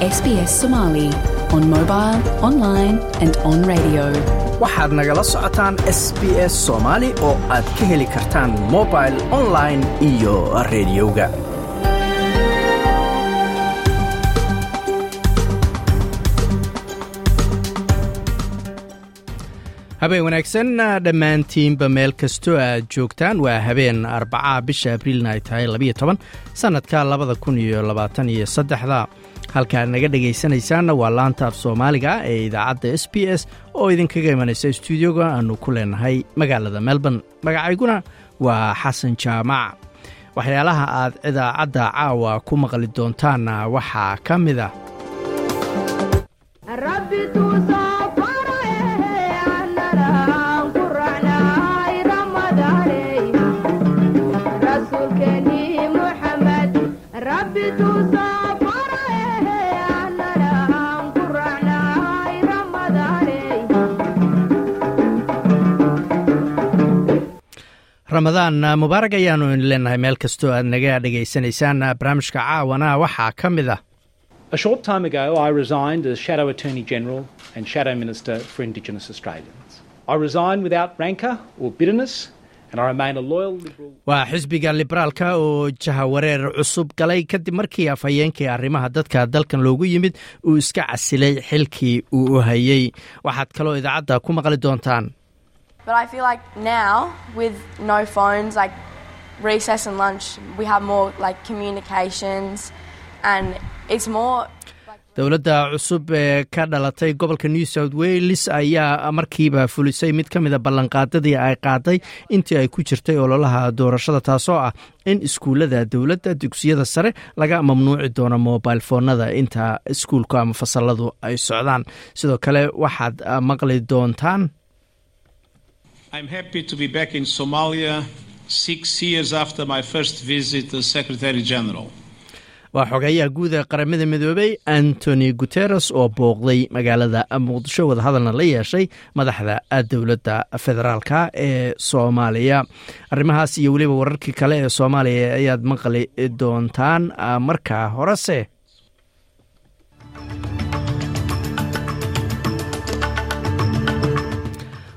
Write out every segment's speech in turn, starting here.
SBS Somali on mobile, online, and on radio. waxaad nagala socotaan s b s soomaali oo aad ka heli kartaan mobil online iyo rediyoga habeen wanaagsan dhammaantiinba meel kastoo aad joogtaan. Waa habeen arbacaa bisha abriilna ay tahay labiyo halkaad naga dhegaysanaysaanna waa laanta af soomaaliga ee idaacadda s b s oo idinkaga imanaysa stuudioga aanu ku leenahay magaalada melbourne. Magacayguna waa xasan jaamac. Waxyaalaha aad idaacadda caawa ku maqli doontaanna waxaa ka mid ah ramadaan mubaarag ayaanu idin leenahay meel kastoo aad naga dhegaysanaysaan barnaamijka caawana waxaa ka mid ah A short time ago, I resigned as Shadow Attorney General and Shadow Minister for Indigenous Australians. I resigned without rancour or bitterness, and I remain a loyal Liberal. waa xisbiga liberaalka oo jahawareer cusub galay kadib markii afhayeenkii arrimaha dadka dalkan loogu yimid uu iska casilay xilkii uu u hayey waxaad kaloo idaacadda ku maqli doontaan But I feel like now, with no phones, like recess and lunch, we have more like communications, and it's more. dowladda cusub ee ka dhalatay gobolka new south wales ayaa markiiba fulisay mid ka mida ballanqaadadii ay qaaday intii ay ku jirtay ololaha doorashada taasoo ah in iskuullada dowladda dugsiyada sare laga mamnuuci doono mobil foonada inta iskuulku ama fasaladu ay socdaan sidoo kale waxaad maqli doontaan I'm happy to be back in Somalia six years after my first visit as Secretary General. waa xogeeyaha guud ee qaramada midoobey antony guteres oo booqday magaalada muqdisho wadahadalna la yeeshay madaxda dowladda federaalka ee soomaaliya arrimahaas iyo weliba wararkii kale ee soomaaliya ayaad maqli doontaan markaa horese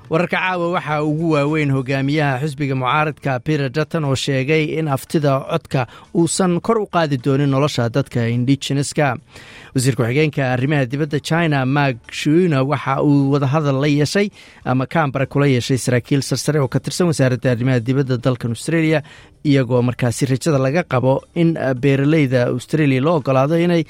wararka caawa waxaa ugu waaweyn hogaamiyaha xisbiga mucaaradka peter dutton oo sheegay in aftida codka uusan kor u qaadi doonin nolosha dadka indigeneska wasiir ku-xigeenka arrimaha dibadda china mak shuina waxa uu wadahadal la yeeshay ama kambara kula yeeshay saraakiil sarsare oo ka tirsan wasaaradda arrimaha dibadda dalkan australia iyagoo markaasi rajada laga qabo in beeraleyda australia loo ogolaado inay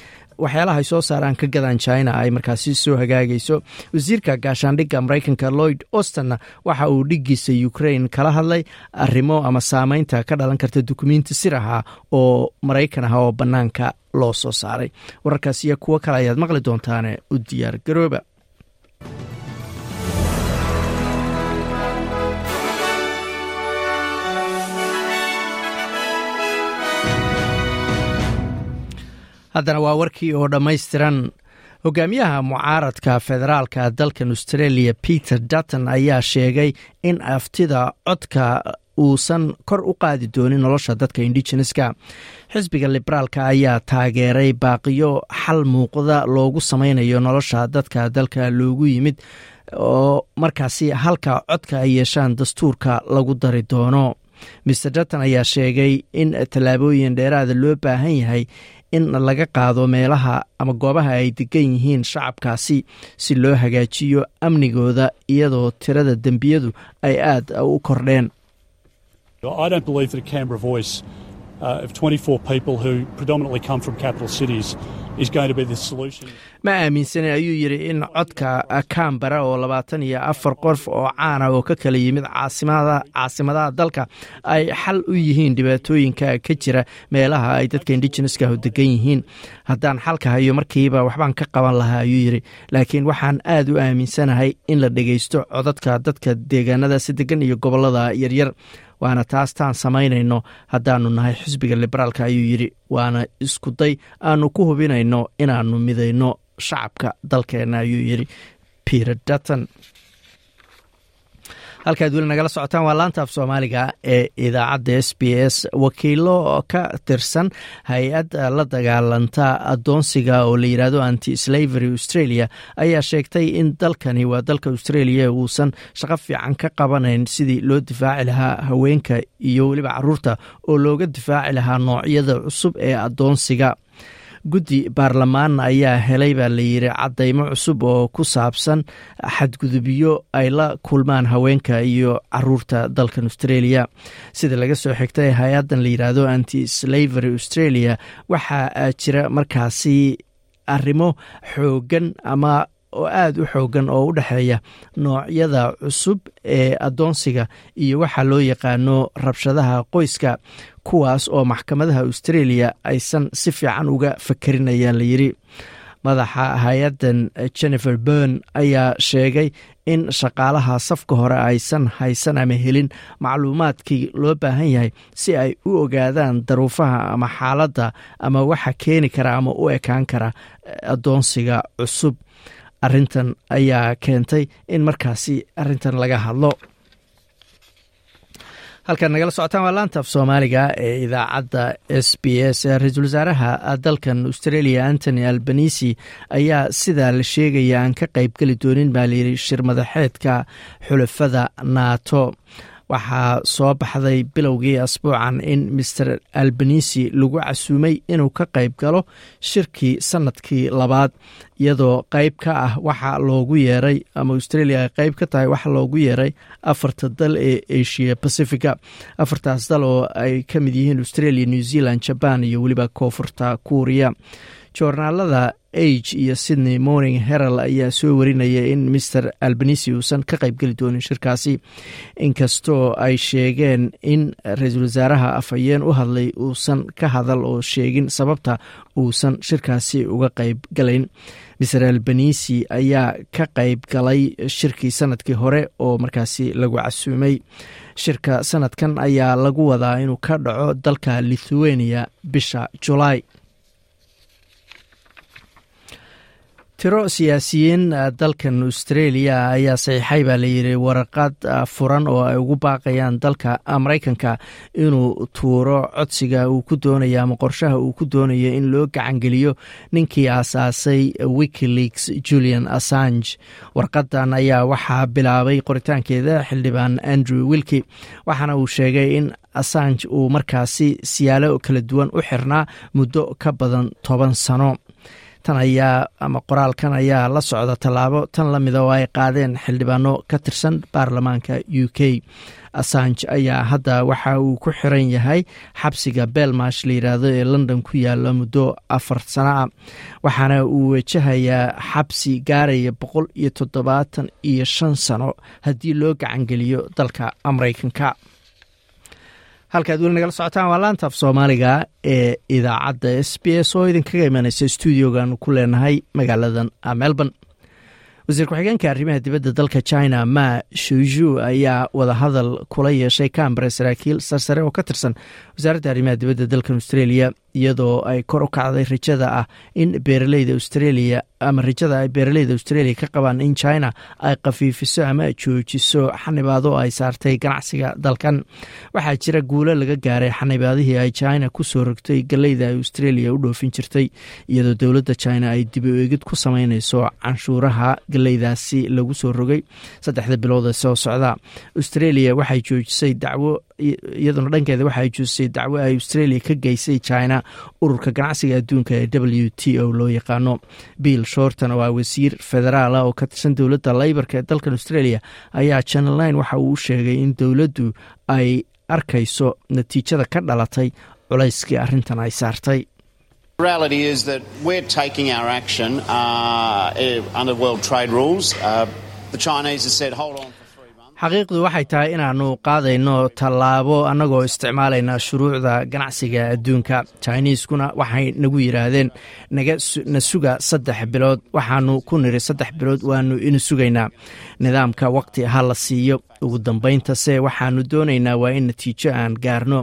waxyaalaha ay soo saaraan ka gadaan china ay markaasi soo hagaagayso. Wasiirka gaashaandhigga maraykanka lloyd ostonna waxa uu dhiggiisa ukraine kala hadlay arrimo ama saameynta ka dhalan karta dukumenti sir ahaa oo maraykan ah oo bannaanka loo soo saaray. Wararkaas iyo kuwo kale ayaad maqli doontaane u diyaar garooba haddana waa warkii oo dhammaystiran. Hogaamiyaha mucaaradka federaalka dalkan australia peter dutton ayaa sheegay in aftida codka uusan kor u qaadi doonin nolosha dadka indigeneska xisbiga liberaalka ayaa taageeray baaqiyo xal muuqda loogu sameynayo nolosha dadka dalka loogu yimid oo markaasi halka codka ay yeeshaan dastuurka lagu dari doono. Mr dutton ayaa sheegay in tallaabooyin dheeraada loo baahan yahay in laga qaado meelaha ama goobaha ay degan yihiin shacabkaasi si loo hagaajiyo amnigooda iyadoo tirada dembiyadu ay aad u kordheen I don't believe that a Canberra voice of 24 people who predominantly come from capital cities is going to be the solution. ma aaminsanin ayuu yidhi in codka kambara oo labaatan iyo afar qof oo caana oo ka kala yimid caasimadaha dalka ay xal u yihiin dhibaatooyinka ka jira meelaha ay dadka indigeneska degan yihiin. Haddaan xalka hayo markiiba waxbaan ka qaban lahaa ayuu yidhi. Laakiin waxaan aad u aaminsanahay in la dhegeysto codadka dadka deegaanadaasi degan iyo gobollada yaryar waana taas taan samaynayno. Haddaanu nahay xisbiga liberaalka ayuu yidhi waana iskuday aanu ku hubinayno inaanu midayno shacabka dalkeenna ayuu yidhi. Peter dutton halkaad weli nagala socotaan. Waa laanta af soomaaliga ee idaacadda s b s. Wakiilo ka tirsan hay'ad la dagaalanta adoonsiga oo la yidhaahdo anti slavery australia ayaa sheegtay in dalkani waa dalka australia uusan shaqo fiican ka qabanayn sidii loo difaaci lahaa haweenka iyo weliba carruurta oo looga difaaci lahaa noocyada cusub ee adoonsiga guddi baarlamaan ayaa helay baa layidhi cadaymo cusub oo ku saabsan xadgudubyo ay la kulmaan haweenka iyo carruurta dalkan australia. Sida laga soo xigtay hay'adan la yidhaahdo anti slavery australia waxaa jira markaasi arrimo xoogan ama oo aada u xoogan oo u dhexeeya noocyada cusub ee adoonsiga iyo waxaa loo yaqaano rabshadaha qoyska kuwaas oo maxkamadaha australia aysan si fiican uga fakerinayaan layidhi madaxa hay'addan jennifer burn ayaa sheegay in shaqaalaha safka hore aysan haysan ama helin macluumaadkii loo baahan yahay si ay u ogaadaan daruufaha ama xaaladda ama waxa keeni kara ama u ekaan kara adoonsiga cusub arrintan ayaa keentay in markaasi arrintan laga hadlo. Halkaad nagala socotaan waa laanta af soomaaliga ee idaacadda s b s ra'iisul wasaaraha dalkan australia antony albanisi ayaa sidaa la sheegaya aan ka qeybgeli doonin baa layidhi shir madaxeedka xulafada nato waxaa soo baxday bilowgii asbuucan in master albanisi lagu casuumay inuu ka qayb galo shirkii sannadkii labaad. Iyadoo qeyb ka ah waxa loogu yeeray ama australia ay qeyb ka tahay waxa loogu yeeray afarta dal ee asia pacifica. Afartaas dal oo ay ka mid yihiin australia new zealand jaban iyo weliba koonfurta kuuriya joornaalada age iyo sydney morning herald ayaa soo warinaya in master albanisi uusan ka qaybgeli doonin shirkaasi. Inkastoo ay sheegeen in ra'iisul wasaaraha afhayeen u hadlay uusan ka hadal oo sheegin sababta uusan shirkaasi uga qayb galayn. Master albanisi ayaa ka qayb galay shirkii sannadkii hore oo markaasi lagu casuumay. Shirka sanadkan ayaa lagu wadaa inuu ka dhaco dalka lithuania bisha julaay tiro siyaasiyiin dalkan australia ayaa saxiixay baa layidhi waraqad furan oo ay ugu baaqayaan dalka maraykanka inuu tuuro codsiga uu ku doonayo ama qorshaha uu ku doonayo in loo gacangeliyo ninkii aasaasay wikileaks julian assange. Warqadan ayaa waxaa bilaabay qoritaankeeda xildhibaan andrew wilki waxaana uu sheegay in assange uu markaasi siyaalo kala duwan u xirnaa muddo ka badan toban sano tan ayaa ama qoraalkan ayaa la socda tallaabo tan la mida oo ay qaadeen xildhibaano ka tirsan baarlamaanka u k. Assange ayaa hadda waxa uu ku xiran yahay xabsiga belmash la yidhaahdo ee london ku yaalla muddo afar sano ah waxaana uu wajahayaa xabsi gaaraya boqol iyo toddobaatan iyo shan sano haddii loo gacangeliyo dalka maraykanka halkaad weli nagala socotaan waa laanta af soomaaliga ee idaacadda s b s oo idinkaga imanaysa stuudiogan ku leenahay magaaladan melbourne. Wasiir ku-xigeenka arrimaha dibadda dalka china ma shuju ayaa wadahadal kula yeeshay cambare saraakiil sarsare oo ka tirsan wasaaradda arrimaha dibadda dalkan australia iyadoo ay kor u kacday rajada ah in beeraleyda australia ama rajada ay beeraleyda australia ka qabaan in china ay khafiifiso ama joojiso xanibaado ay saartay ganacsiga dalkan. Waxaa jira guulo laga gaaray xanibaadihii ay china ku soo rogtay galeyda ay australia u dhoofin jirtay iyadoo dowladda china ay dibi eegid ku sameyneyso canshuuraha galeydaasi lagu soo rogay. Saddexda bilood ee soo socda australia waxay joojisay dacwo iyaduna dhankeeda waxay joojisay dacwo ay australia ka geysay china. Ururka ganacsiga adduunka ee w t o loo yaqaano bill shorton oo ah wasiir federaal ah oo ka tirsan dowladda leybarka ee dalkan australia. Ayaa channel nine waxa uu sheegay in dowladdu ay arkayso natiijada ka dhalatay culayskii arrintan ay saartay xaqiiqdu waxay tahay inaannu qaadayno tallaabo annagoo isticmaalayna shuruucda ganacsiga adduunka. Jiniiskuna waxay nagu yidhaahdeen na suga saddex bilood. Waxaanu ku niri saddex bilood waanu ina sugaynaa. Nidaamka waqti ha la siiyo. Ugu dambayntase waxaanu doonaynaa waa in natiijo aan gaarno.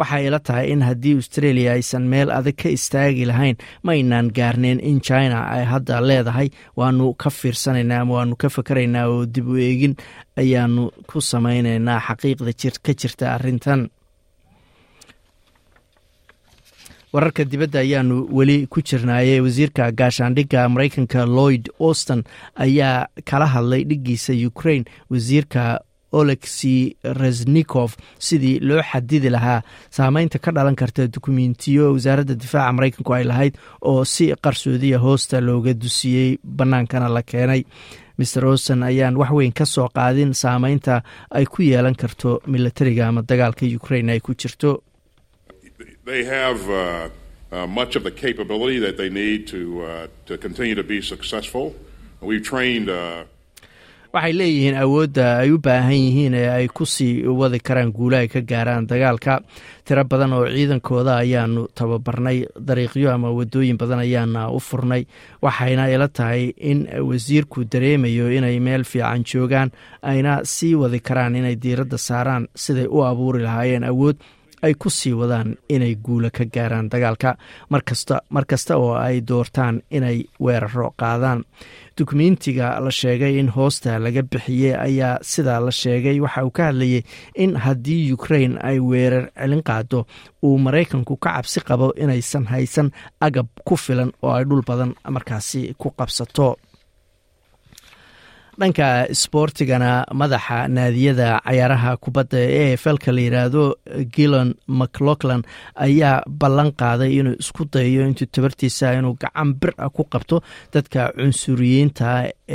Waxay ila tahay in haddii australia aysan meel adag ka istaagi lahayn ma aynaan gaarneen in china ay hadda leedahay. Waanu ka fiirsanaynaa ama waanu ka fakaraynaa oo dib u eegin. Ayaanu ku samaynaynaa xaqiiqda ka jirta arrintan. Wararka dibadda ayaanu weli ku jirnaayey. Wasiirka gaashaandhigga maraykanka lloyd auston ayaa kala hadlay dhiggiisa ukraine. Wasiirka olexi resnikof sidii loo xadidi lahaa. Saameynta ka dhalan karta dukumentiyo wasaaradda difaaca maraykanku ay lahayd oo si qarsoodiya hoosta looga dusiyey bannaankana la keenay maer auston ayaan wax weyn ka soo qaadin saameynta ay ku yeelan karto milatariga ama dagaalka ukraine ay ku jirto waxay leeyihiin awoodda ay u baahan yihiin ee ay ku sii wadi karaan guula ay ka gaaraan dagaalka. Tiro badan oo ciidankooda ayaanu tababarnay dariiqyo ama wadooyin badan ayaana u furnay waxayna ila tahay in wasiirku dareemayo inay meel fiican joogaan ayna sii wadi karaan inay diiradda saaraan siday u abuuri lahaayeen awood ay ku sii wadaan inay guula ka gaaraan dagaalka. Markasta mar kasta oo ay doortaan inay weeraro qaadaan. Dukumentiga la sheegay in hoosta laga bixiyey ayaa sidaa la sheegay. Waxa uu ka hadlayay in haddii ukraine ay weerar celin qaado uu maraykanku ka cabsi qabo inaysan haysan agab ku filan oo ay dhul badan markaasi ku qabsato dhanka isboortigana madaxa naadiyada cayaaraha kubadda ee falka la yidhaahdo gillon mclauglan ayaa ballan qaaday inuu isku dayayo intuu tabartiisa inuu gacan bir a ku qabto dadka cunsuriyiinta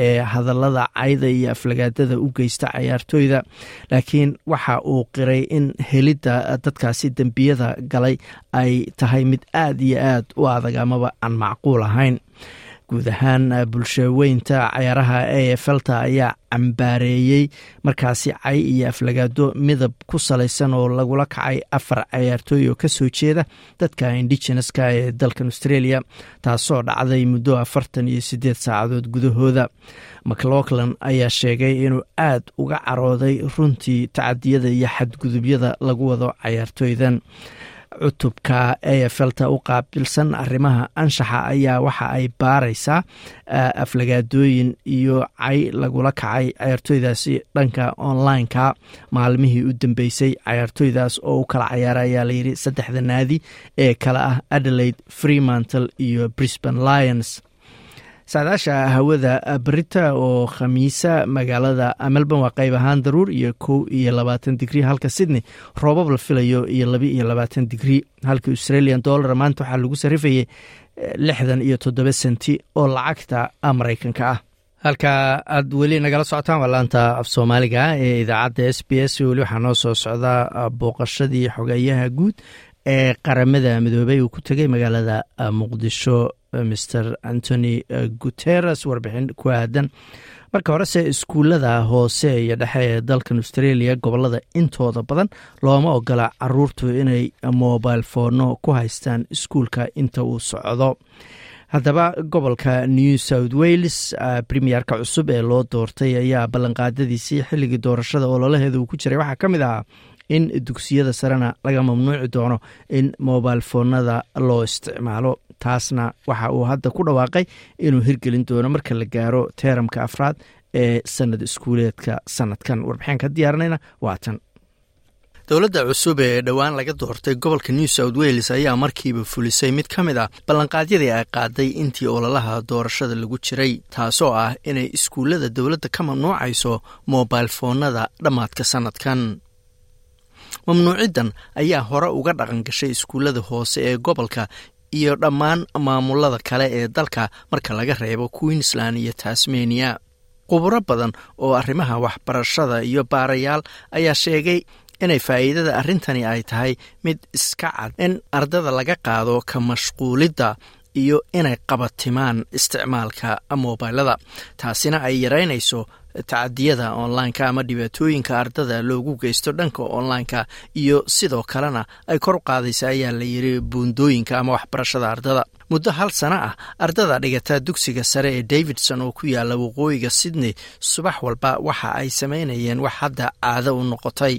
ee hadallada cayda iyo aflagaadada u geysta cayaartooyda. Laakiin waxa uu qiray in helidda dadkaasi dembiyada galay ay tahay mid aad iyo aad u adag amaba aan macquul ahayn guud ahaan bulshaweynta cayaaraha e felta ayaa cambaareeyey. Markaasi cay iyo aflagaado midab ku salaysan oo lagula kacay afar cayaartooy oo ka soo jeeda dadka indigeneska ee dalkan australia taasoo dhacday muddo afartan iyo sideed saacadood gudahooda. Maclauglan ayaa sheegay inuu aad uga carooday runtii tacadiyada iyo xadgudubyada lagu wado cayaartooydan cutubka efelta u qaabilsan arrimaha anshaxa ayaa waxa ay baaraysaa aflagaadooyin iyo cay lagula kacay cayaartooydaasi dhanka online-ka. Maalmihii u dambeysay cayaartooydaas oo u kala cayaara ayaa layidhi saddexda naadi ee kale ah adelaide freemantle iyo brisbane lions saadaasha hawada berita oo khamiisa magaalada melbourne waa qayb ahaan daruur iyo kow iyo labaatan digrii halka sydney roobab la filayo iyo laba iyo labaatan digrii halka australian dollar maanta waxaa lagu sarifayay lixdan iyo toddoba senti oo lacagta maraykanka ah. Halka aad weli nagala socotaan waa laanta af soomaaliga ee idaacadda s b s weli waxaa noo soo socdaa booqashadii xogeeyaha guud ee qaramada midoobey uu ku tegay magaalada muqdisho mr antony guteres warbixin ku aadan. Marka horese iskuullada hoose iyo dhexe ee dalkan australia gobollada intooda badan looma ogola caruurtu inay mobile foono ku haystaan iskuulka inta uu socdo. Haddaba gobolka new south wales premierka cusub ee loo doortay ayaa ballanqaadadiisii xilligii doorashada ololaheeda uu ku jiray. Waxaa ka mid ahaa in dugsiyada sarena laga mamnuuci doono in mobile foonada loo isticmaalo. Taasna waxa uu hadda ku dhawaaqay inuu hirgelin doono marka la gaaro teeramka afraad ee sanad iskuuleedka sanadkan. Warbixin ka diyaarinayna waatan dowladda cusub ee dhowaan laga doortay gobolka new south wales ayaa markiiba fulisay mid ka mid ah ballanqaadyadii ay qaaday intii ololaha doorashada lagu jiray taasoo ah inay iskuullada dowladda ka mamnuucayso mobile foonada dhammaadka sanadkan mamnuuciddan ayaa hore uga dhaqan gashay iskuullada hoose ee gobolka iyo dhammaan maamulada kale ee dalka marka laga reebo queensland iyo tasmania. Khuburo badan oo arrimaha waxbarashada iyo baarayaal ayaa sheegay inay faa'iidada arrintani ay tahay mid iska cad in ardada laga qaado ka mashquulidda iyo inay qabatimaan isticmaalka mobilada taasina ay yaraynayso tacadiyada online-ka ama dhibaatooyinka ardada loogu geysto dhanka online-ka iyo sidoo kalena ay kor qaadaysa ayaa la yiri buundooyinka ama waxbarashada ardada. Muddo hal sano ah ardada dhigata dugsiga sare ee davidson oo ku yaalla waqooyiga sydney subax walba waxa ay samaynayeen wax hadda caado u noqotay.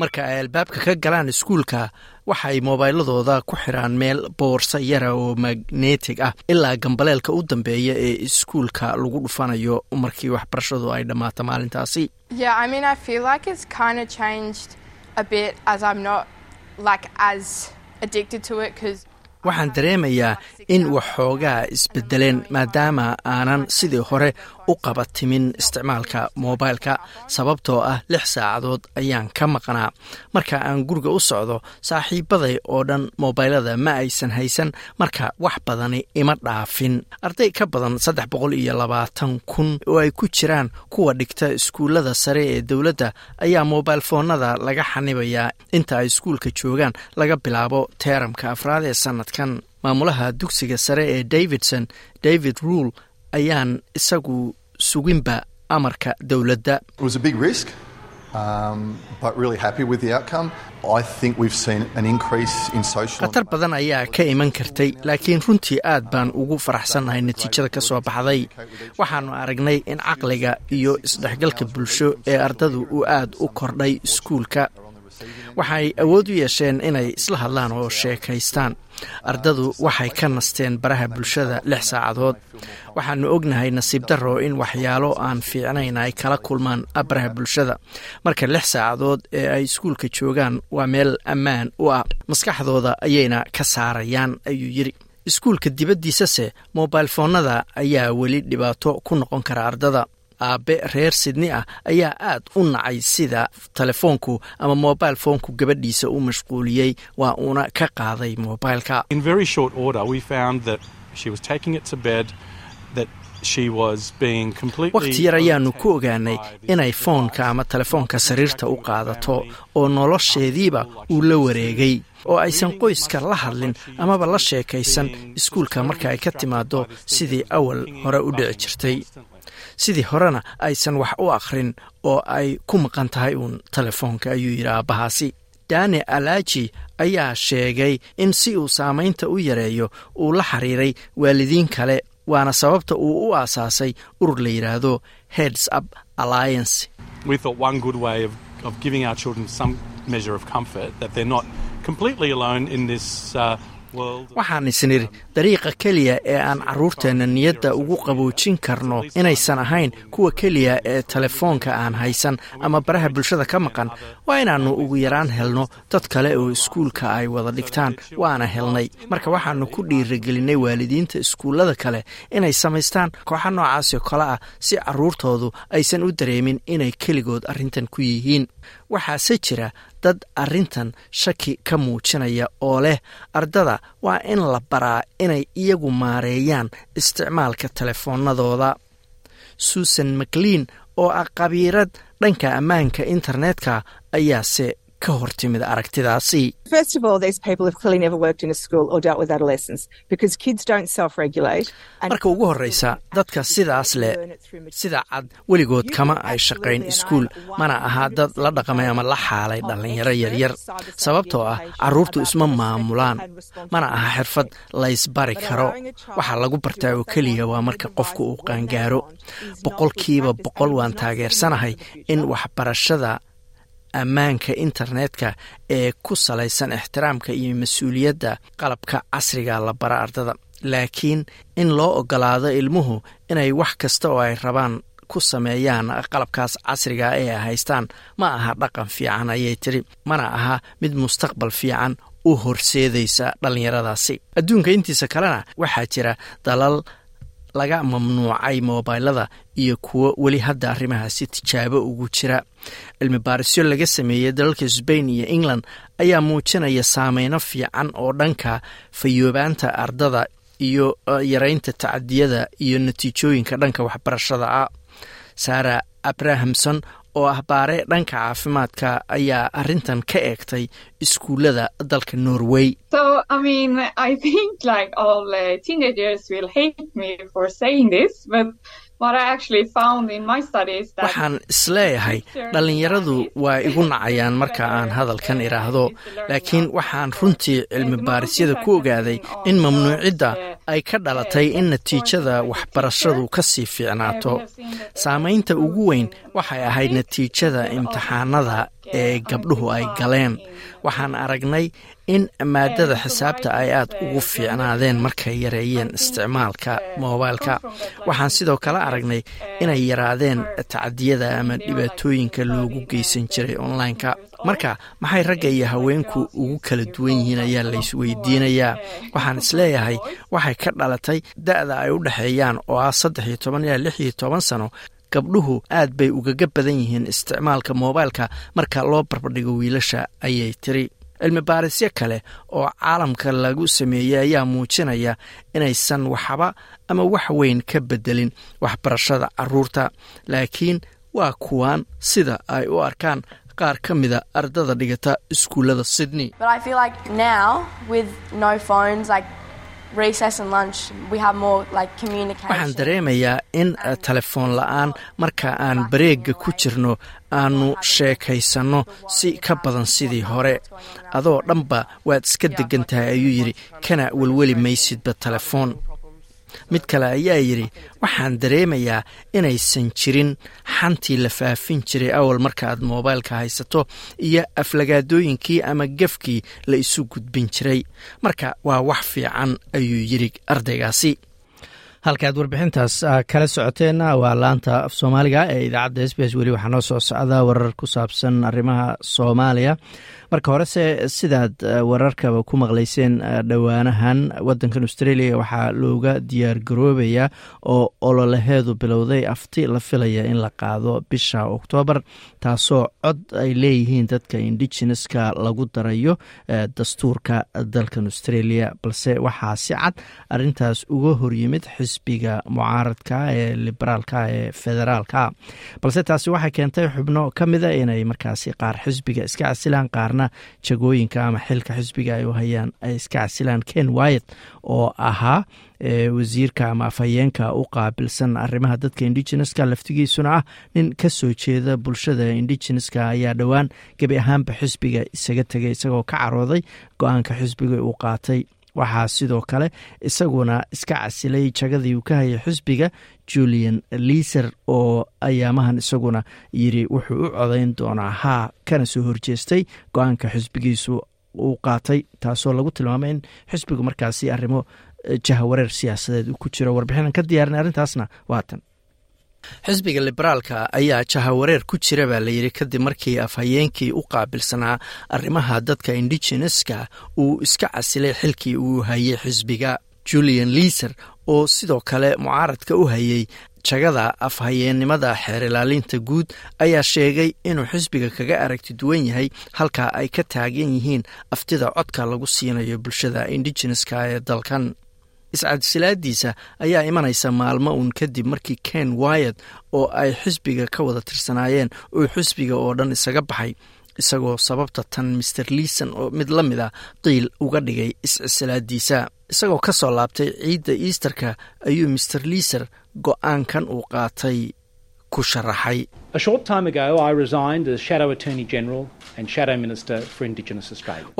Marka ay albaabka ka galaan iskuulka waxay mobayladooda ku xiraan meel boorsa yara oo magnetig ah ilaa gambaleelka u dambeeya ee iskuulka lagu dhufanayo markii waxbarashadu ay dhammaato maalintaasi. Waxaan dareemayaa in waxoogaa isbedeleen maadaama aanan sidii hore u qabatimin isticmaalka moobailka sababtoo ah lix saacadood ayaan ka maqnaa. Marka aan guriga u socdo saaxiibaday oo dhan moobaylada ma aysan haysan marka wax badani ima dhaafin. Arday ka badan saddex boqol iyo labaatan kun oo ay ku jiraan kuwa dhigta iskuullada sare ee dowladda ayaa foonada laga xanibayaa. Inta ay iskuulka joogaan laga bilaabo teeramka afraad ee sanadkan maamulaha dugsiga sare ee davidson david ruul ayaan isagu suginba amarka dowladda. Khatar badan ayaa ka iman kartay laakiin runtii aad baan ugu faraxsannahay natiijada ka soo baxday. Waxaannu aragnay in caqliga iyo isdhexgalka bulsho ee ardadu uu aad u kordhay iskuulka. Waxay awood u yeesheen inay isla hadlaan oo sheekaystaan ardadu waxay ka nasteen baraha bulshada lix saacadood. Waxaanu ognahay nasiib darro in waxyaalo aan fiicnayn ay kala kulmaan baraha bulshada. Marka lix saacadood ee ay iskuulka joogaan waa meel ammaan u ah. Maskaxdooda ayayna ka saarayaan ayuu yidhi. Iskuulka dibaddiisase mobail foonada ayaa weli dhibaato ku noqon kara ardada aabe reer sidni ah ayaa aad u nacay sida telefoonku ama mobail foonku gabadhiisa u mashquuliyey. Waa uuna ka qaaday mobailka wakhti yar ayaanu ku ogaanay inay foonka ama telefoonka sariirta u qaadato oo nolosheediiba uu la wareegay. Oo aysan qoyska la hadlin amaba la sheekaysan iskuulka marka ay ka timaado sidii awal hore u dhici jirtay sidii horena aysan wax u akhrin oo ay ku maqan tahay uun telefoonka ayuu yidhi aabbahaasi dani alaaji ayaa sheegay in si uu saamaynta u yareeyo uu la xiriiray waalidiin kale waana sababta uu u aasaasay urur la yidhaahdo heads up alliance waxaan isnidhi dariiqa keliya ee aan carruurteenna niyadda ugu qaboojin karno inaysan ahayn kuwa keliya ee telefoonka aan haysan ama baraha bulshada ka maqan waa inaannu ugu yaraan helno dad kale oo iskuulka ay wada dhigtaan waana helnay. Marka waxaannu ku dhiiragelinay waalidiinta iskuullada kale inay samaystaan kooxa noocaasoo kale ah si carruurtoodu aysan u dareemin inay keligood arrintan ku yihiin. Waxaase jira dad arrintan shaki ka muujinaya oo leh ardada waa in la baraa inay iyagu maareeyaan isticmaalka telefoonadooda susan maclean oo ah qabiirad dhanka ammaanka internetka ayaase ka hor timid aragtidaasi. Marka ugu horreysa dadka sidaas leh sida cad weligood kama ay shaqayn iskuul mana aha dad la dhaqamay ama la xaalay dhallinyaro yaryar. sababtoo ah carruurtu isma maamulaan. mana aha xirfad laysbari karo. waxaa lagu bartaa oo keliya waa marka qofku uu qaangaaro. boqolkiiba boqol waan taageersanahay in waxbarashada ammaanka internetka ee ku salaysan ixtiraamka iyo mas'uuliyadda qalabka casriga la bara ardada. Laakiin in loo ogolaado ilmuhu inay wax kasta oo ay rabaan ku sameeyaan qalabkaas casriga ee ay haystaan ma aha dhaqan fiican ayay tiri mana aha mid mustaqbal fiican u horseedaysa dhallinyaradaasi adduunka intiisa kalena waxaa jira dalal laga mamnuucay moobailada iyo kuwo weli hadda arrimahaasi tijaabo ugu jira. Cilmi baarisyo laga sameeyey dalalka sbain iyo england ayaa muujinaya saameyno fiican oo dhanka fayoobaanta ardada iyo yareynta tacadiyada iyo natiijooyinka dhanka waxbarashada ah. Sara abrahamson oo ah baare dhanka caafimaadka ayaa arrintan ka eegtay iskuullada dalka norway waxaan is leeyahay dhallinyaradu waa igu nacayaan marka aan hadalkan idhaahdo. laakiin waxaan runtii cilmi baarisyada ku ogaaday in mamnuucidda ay ka dhalatay in natiijada waxbarashadu ka sii fiicnaato. Saamaynta ugu weyn waxay ahayd natiijada imtixaanada ee gabdhuhu ay galeen. Waxaan aragnay in maadada xisaabta ay aad ugu fiicnaadeen markay yareeyeen isticmaalka moobailka waxaan sidoo kale aragnay inay yaraadeen tacdiyada ama dhibaatooyinka loogu geysan jiray online-ka. Marka maxay ragga iyo haweenku ugu kala duwan yihiin ayaa laysweydiinayaa waxaan is leeyahay waxay ka dhalatay da-da ay u dhexeeyaan oo ah saddex iyo toban ilaa lix iyo toban sano gabdhuhu aad bay ugaga badan yihiin isticmaalka moobailka marka loo barbardhigo wiilasha ayay tiri. Cilmi baarisyo kale oo caalamka lagu sameeyey ayaa muujinaya inaysan waxba ama wax weyn ka bedelin waxbarashada carruurta. Laakiin waa kuwaan sida ay u arkaan qaar ka mida ardada dhigata iskuullada sydney waxaan dareemayaa in telefoon la'aan marka aan bareega ku jirno aanu sheekaysanno si ka badan sidii hore. Adoo dhanba waad iska degan tahay ayuu yidhi kana welweli maysidba telefoon mid kale ayaa yidhi waxaan dareemayaa inaysan jirin. Xantii la faafin jiray awal markaaad moobailka haysato iyo aflagaadooyinkii ama gefkii la isu gudbin jiray. Marka waa wax fiican ayuu yidhi ardaygaasi. Halkaad warbixintaas kala socoteenna waa laanta af soomaaliga ee idaacadda s b s weli waxaa noo soo socda warar ku saabsan arrimaha soomaaliya marka horese sidaad wararkaba ku maqlayseen dhowaanahan wadankan australia waxaa looga diyaar garoobayaa oo ololaheedu bilowday afti la filaya in la qaado bisha oktoobar taasoo cod ay leeyihiin dadka indigeneska lagu darayo dastuurka dalkan australia. Balse waxaa si cad arintaas uga horyimid xisbiga mucaaradka ee liberaalka ee federaalka. Balse taasi waxay keentay xubno ka mida inay markaasi qaar xisbiga iska casilaan qaarna jagooyinka ama xilka xisbiga ay u hayaan ay iska casilaan ken wayat oo ahaa wasiirka ama afhayeenka u qaabilsan arrimaha dadka indigeneska laftigiisuna ah nin ka soo jeeda bulshada indigeneska ayaa dhowaan gebi ahaanba xisbiga isaga tegay isagoo ka carooday go'aanka xisbiga uu qaatay waxaa sidoo kale isaguna iska casilay jagadii uu ka hayay xisbiga julian liiser oo ayaamahan isaguna yiri wuxuu u codayn doonaa haa kana soo horjeestay go'aanka xisbigiisu uu qaatay. Taasoo lagu tilmaamay in xisbigu markaasi arrimo jahawareer siyaasadeed ku jiro warbixinaan ka diyaarinay arrintaasna. Waatan xisbiga liberaalka ayaa jahawareer ku jira baa layidhi kadib markii afhayeenkii u qaabilsanaa arrimaha dadka indigeneska uu iska casilay xilkii uu hayay xisbiga. Julian liiser oo sidoo kale mucaaradka u hayay jagada afhayeennimada xeer ilaalinta guud ayaa sheegay inuu xisbiga kaga aragti duwan yahay halka ay ka taagan yihiin aftida codka lagu siinayo bulshada indigeneska ee dalkan iscadsilaadiisa ayaa imanaysa maalmo uun kadib markii ken wayat oo ay xisbiga ka wada tirsanaayeen uu xisbiga oo dhan isaga baxay isagoo sababta tan master liason oo mid la mid a qiil uga dhigay iscisilaadiisa isagoo ka soo laabtay ciidda easterka ayuu master liaser go'aankan uu qaatay ku sharaxay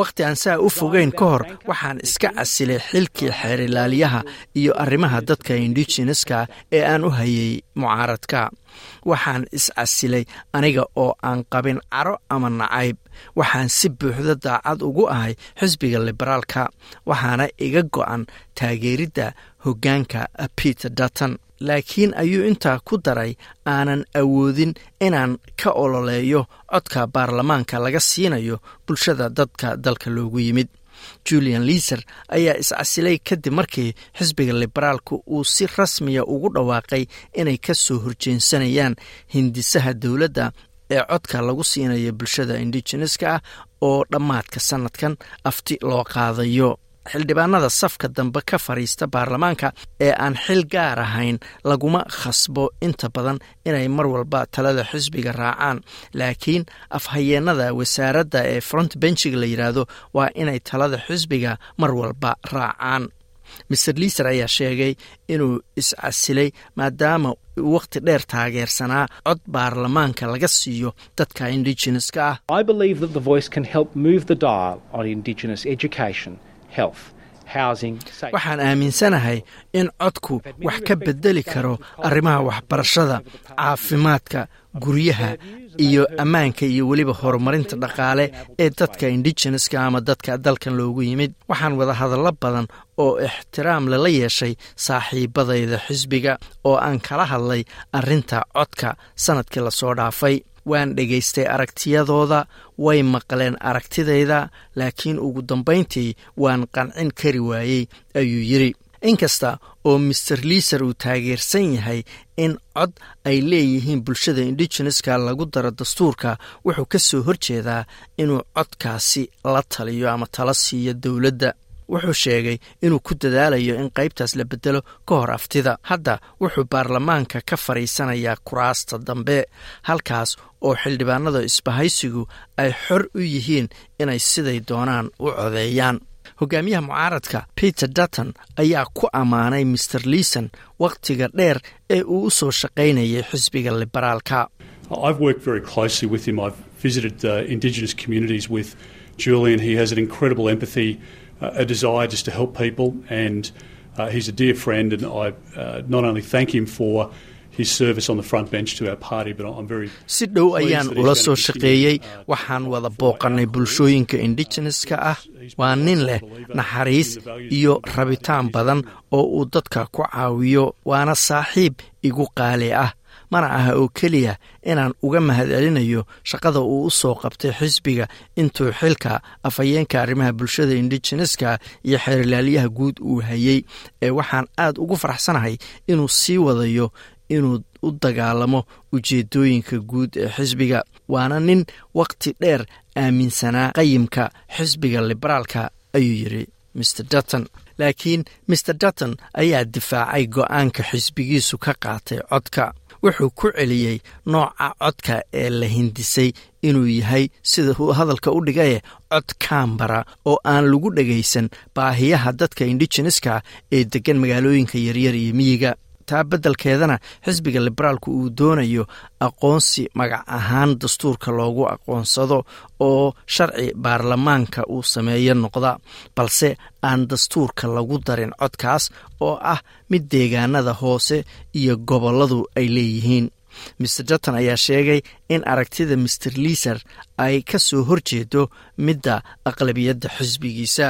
wakhti aan saa u fogeyn ka hor waxaan iska casilay xilkii xeer ilaaliyaha iyo arrimaha dadka indigeneska ee aan u hayay mucaaradka. Waxaan iscasilay aniga oo aan qabin caro ama nacayb. Waxaan si buuxda daacad ugu ahay xisbiga liberaalka waxaana iga go-an taageeridda hoggaanka peter dutton laakiin ayuu intaa ku daray aanan awoodin inaan ka ololeeyo codka baarlamaanka laga siinayo bulshada dadka dalka loogu yimid. Julian liiser ayaa iscasilay kadib markii xisbiga liberaalka uu si rasmiya ugu dhawaaqay inay ka soo horjeensanayaan hindisaha dowladda ee codka lagu siinayo bulshada indigeneska ah oo dhammaadka sanadkan afti loo qaadayo xildhibaanada safka dambe ka fadhiista baarlamaanka ee aan xil gaar ahayn laguma khasbo inta badan inay mar walba talada xisbiga raacaan. Laakiin afhayeenada wasaaradda ee front benchiga la yidhaahdo waa inay talada xisbiga mar walba raacaan. Maer liiser ayaa sheegay inuu iscasilay maadaama wakhti dheer taageersanaa cod baarlamaanka laga siiyo dadka indigeneska ah Waxaan aaminsanahay in codku wax ka bedeli karo arrimaha waxbarashada caafimaadka guryaha iyo ammaanka iyo weliba horumarinta dhaqaale ee dadka indigeneska ama dadka dalkan loogu yimid. Waxaan wada hadallo badan oo ixtiraam lala yeeshay saaxiibadayda xisbiga oo aan kala hadlay arrinta codka sannadkii la soo dhaafay waan dhegaystay aragtiyadooda way maqleen aragtidayda laakiin ugu dambayntii waan qancin kari waayey ayuu yidri inkasta oo maer liiser uu taageersan yahay in cod ay leeyihiin bulshada indigeneska lagu daro dastuurka wuxuu ka soo horjeedaa inuu codkaasi la taliyo ama tala siiyo dowladda. Wuxuu sheegay inuu ku dadaalayo in qaybtaas la bedelo ka hor aftida. Hadda wuxuu baarlamaanka ka fadhiisanayaa kuraasta dambe halkaas oo xildhibaanada isbahaysigu ay xor u yihiin inay siday doonaan u codeeyaan. Hogaamiyaha mucaaradka peter dutton ayaa ku ammaanay maer liison wakhtiga dheer ee uu u soo shaqaynayay xisbiga liberaalka Uh, uh, uh, uh, si dhow ayaan ula soo shaqeeyey waxaan wada booqannay bulshooyinka indigeneska ah. Waa nin leh naxariis iyo rabitaan badan oo uu dadka ku caawiyo waana saaxiib igu qaali ah. Mana aha oo keliya inaan uga mahadcelinayo shaqada uu u soo qabtay xisbiga intuu xilka afhayeenka arrimaha bulshada indigeneska iyo xeerilaalyaha guud uu hayey ee waxaan aad ugu faraxsanahay inuu sii wadayo inuu u dagaalamo ujeedooyinka guud ee xisbiga waana nin wakhti dheer aaminsanaa qayimka xisbiga liberaalka ayuu yidhi mr dutton. Laakiin mr dutton ayaa difaacay go'aanka xisbigiisu ka qaatay codka. Wuxuu ku celiyey nooca codka ee la hindisay inuu yahay sida hadalka u dhigaye cod kambara oo aan lagu dhagaysan baahiyaha dadka indigeneska ee deggan magaalooyinka yaryar iyo miyiga taa beddelkeedana xisbiga liberaalku uu doonayo aqoonsi magac ahaan dastuurka loogu aqoonsado oo sharci baarlamaanka uu sameeyo noqda balse aan dastuurka lagu darin codkaas oo ah mid deegaanada hoose iyo gobolladu ay leeyihiin. Maer dutton ayaa sheegay in aragtida maer liiser ay ka soo horjeedo midda aqlabiyadda xisbigiisa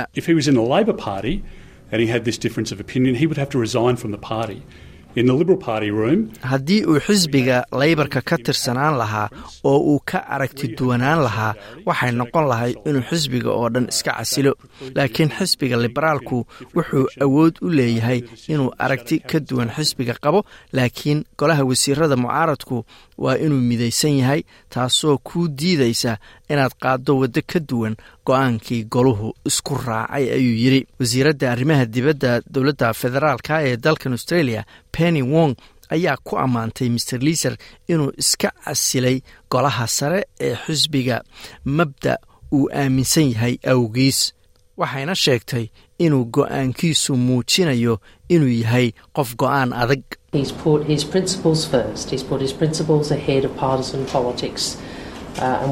haddii uu xisbiga laybarka ka tirsanaan lahaa oo uu ka aragti duwanaan lahaa waxay noqon lahay inuu xisbiga oo dhan iska casilo. Laakiin xisbiga liberaalku wuxuu awood u leeyahay inuu aragti ka duwan xisbiga qabo laakiin golaha wasiirada mucaaradku waa inuu midaysan yahay taasoo kuu diidaysa inaad qaaddo waddo ka duwan go'aankii goluhu isku raacay ayuu yidhi. Wasiiradda arrimaha dibadda dowladda federaalka ee dalkan australia penny wong ayaa ku ammaantay maer liiser inuu iska casilay golaha sare ee xisbiga mabda uu aaminsan yahay awgiis. Waxayna sheegtay inuu go'aankiisu muujinayo inuu yahay qof go'aan adag He's put his principles first. He's put his principles ahead of partisan politics. Uh. Uh,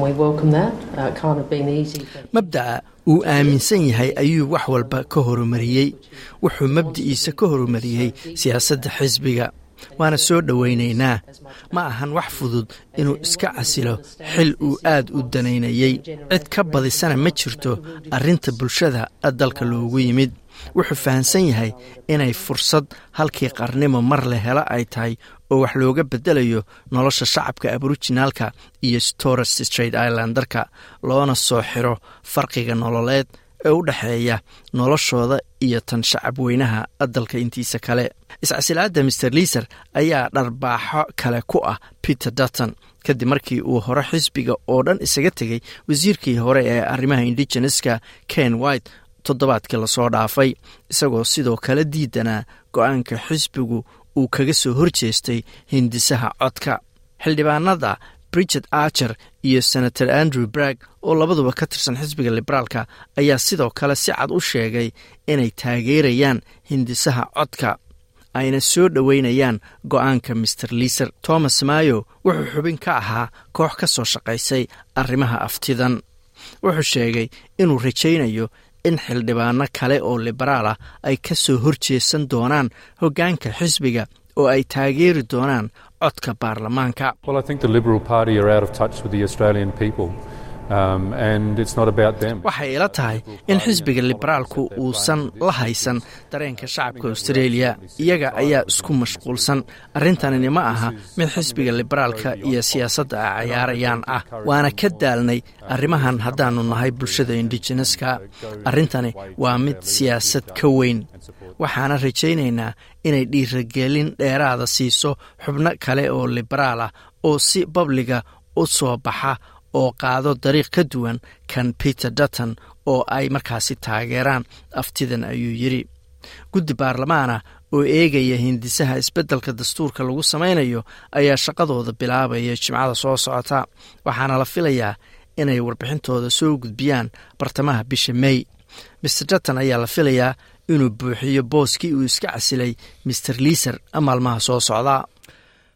mabda'a uu aaminsan yahay ayuu wax walba ka horumariyey wuxuu mabdiciisa ka horumariyey siyaasadda xisbiga waana soo dhowaynaynaa ma ahan wax fudud inuu iska casilo xil uu aad u danaynayey cid ka badisana ma jirto arrinta bulshada dalka loogu yimid wuxuu fahamsan yahay inay fursad halkii qarnimo mar la helo ay tahay oo wax looga bedelayo nolosha shacabka aborijinaalka iyo torres straight islandarka loona soo xiro farqiga nololeed ee u dhexeeya noloshooda iyo tan shacab weynaha dalka intiisa kale. Iscasilaadda maer liiser ayaa dharbaaxo kale ku ah peter dutton. Kadib markii uu hore xisbiga oo dhan isaga tegey wasiirkii hore ee arrimaha indigeneska ken white toddobaadkii la soo dhaafay isagoo sidoo kale diidanaa go'aanka xisbigu uu kaga soo horjeestay hindisaha codka. Xildhibaanada bridget archer iyo senator andrew bragg oo labaduba ka tirsan xisbiga liberaalka ayaa sidoo kale si cad u sheegay inay taageerayaan hindisaha codka ayna soo dhoweynayaan go'aanka master liiser thomas mayo wuxuu xubin ka ahaa koox ka soo shaqaysay arrimaha aftidan. Wuxuu sheegay inuu rajaynayo in xildhibaano kale oo liberaal ah ay ka soo horjeesan doonaan hoggaanka xisbiga oo ay taageeri doonaan codka baarlamaanka waxay ila tahay in xisbiga liberaalku uusan la haysan dareenka shacabka australia. Iyaga ayaa isku mashquulsan. Arrintanini ma aha mid xisbiga liberaalka iyo siyaasadda ay cayaarayaan ah. Waana ka daalnay arrimahan haddaannu nahay bulshada indigeneska arrintani waa mid siyaasad ka weyn. Waxaana rajaynaynaa inay dhiiragelin dheeraada siiso xubno kale oo liberaal ah oo si babliga u soo baxa oo qaado dariiq ka duwan kan peter dutton oo ay markaasi taageeraan. Aftidan ayuu yidhi guddi baarlamaana oo eegaya hindisaha isbeddelka dastuurka lagu samaynayo ayaa shaqadooda bilaabaya jimcada soo socota. Waxaana la filayaa inay warbixintooda soo gudbiyaan bartamaha bisha mey master dutton ayaa la filayaa inuu buuxiyo booskii uu iska casilay master liiser maalmaha soo socda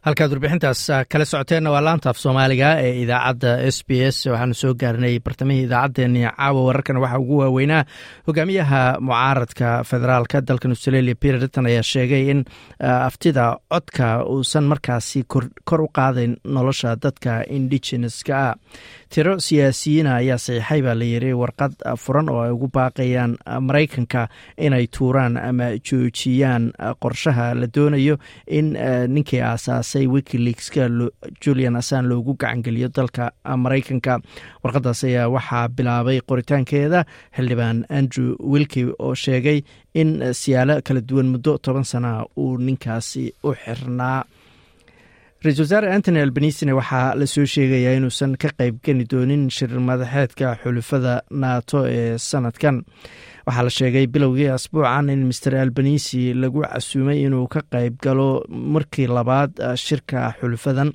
halkaad warbixintaas kala socoteenna waa laanta af soomaaliga ee idaacadda s b s. Waxaanu soo gaarnay bartamihii idaacaddeenii caawa wararkana waxaa ugu waaweynaa hogaamiyaha mucaaradka federaalka dalkan australia peter dutton ayaa sheegay in aftida codka uusan markaasi kor u qaadayn nolosha dadka indigeneska ah tiro siyaasiyiina ayaa saxiixay baa layiri warqad furan oo ay ugu baaqayaan maraykanka inay tuuraan ama joojiyaan qorshaha la doonayo in ninkii aasaasay wikileakska julian assan loogu gacangeliyo dalka maraykanka. Warqadaas ayaa waxaa bilaabay qoritaankeeda xildhibaan andrew wilki oo sheegay in siyaalo kala duwan muddo toban sana uu ninkaasi u xirnaa ra'isul wasaare antony albanisina waxaa la soo sheegayaa inuusan ka qeybgeli doonin shir madaxeedka xulufada nato ee sanadkan. Waxaa la sheegay bilowgii asbuucan in master albanisi lagu casuumay inuu ka qeyb galo markii labaad shirka xulufadan